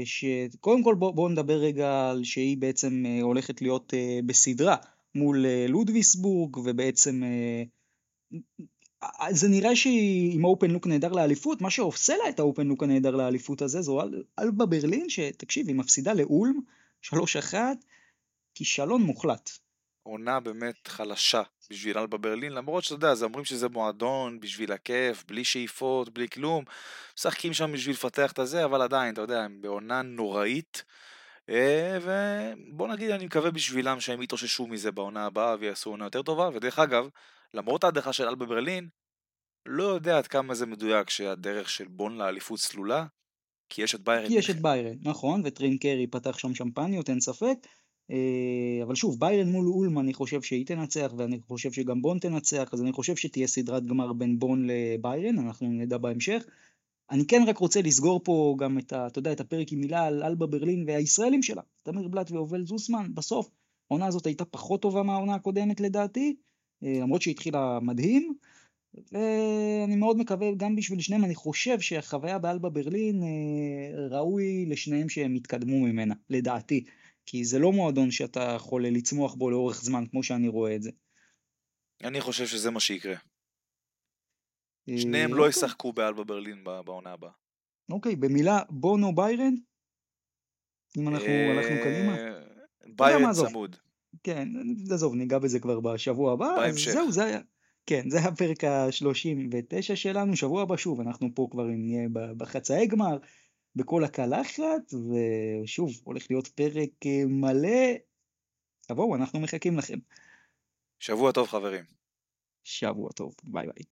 שקודם כל בואו בוא נדבר רגע על שהיא בעצם הולכת להיות בסדרה מול לודוויסבורג, ובעצם זה נראה שהיא עם אופן לוק נהדר לאליפות, מה שעושה לה את האופן לוק הנהדר לאליפות הזה זו אל, אלבה ברלין, שתקשיב, היא מפסידה לאולם, 3-1, כישלון מוחלט. עונה באמת חלשה בשביל אלבה ברלין, למרות שאתה יודע, אז אומרים שזה מועדון בשביל הכיף, בלי שאיפות, בלי כלום, משחקים שם בשביל לפתח את הזה, אבל עדיין, אתה יודע, הם בעונה נוראית, אה, ובוא נגיד, אני מקווה בשבילם שהם יתאוששו מזה בעונה הבאה ויעשו עונה יותר טובה, ודרך אגב, למרות ההדחה של אלבה ברלין, לא יודע עד כמה זה מדויק שהדרך של בון לאליפות סלולה, כי יש את ביירן. כי יש את ביירן, נכון, וטרין קרי פתח שם שמפניות, אין ספק. אה, אבל שוב, ביירן מול אולמן אני חושב שהיא תנצח, ואני חושב שגם בון תנצח, אז אני חושב שתהיה סדרת גמר בין בון לביירן, אנחנו נדע בהמשך. אני כן רק רוצה לסגור פה גם את, ה, אתה יודע, את הפרק עם מילה על אלבה ברלין והישראלים שלה, תמיר בלאט ואובל זוסמן, בסוף העונה הזאת הייתה פחות טובה מהעונה הקודמת לדעתי, אה, למרות שהיא התחילה מדהים, ואני מאוד מקווה גם בשביל שניהם, אני חושב שהחוויה באלבה ברלין אה, ראוי לשניהם שהם יתקדמו ממנה, לדעתי. כי זה לא מועדון שאתה יכול לצמוח בו לאורך זמן, כמו שאני רואה את זה. אני חושב שזה מה שיקרה. אה, שניהם לא אוקיי. ישחקו באלבה ברלין בעונה הבאה. אוקיי, במילה, בונו ביירן? אם אנחנו הלכנו קדימה? אה, ביירן. צמוד. כן, עזוב, ניגע בזה כבר בשבוע הבא. בהמשך. זהו, זה היה... כן, זה הפרק ה-39 שלנו, שבוע הבא שוב, אנחנו פה כבר נהיה בחצאי גמר, בכל הקלחת, ושוב, הולך להיות פרק אה, מלא. תבואו, אנחנו מחכים לכם. שבוע טוב חברים. שבוע טוב, ביי ביי.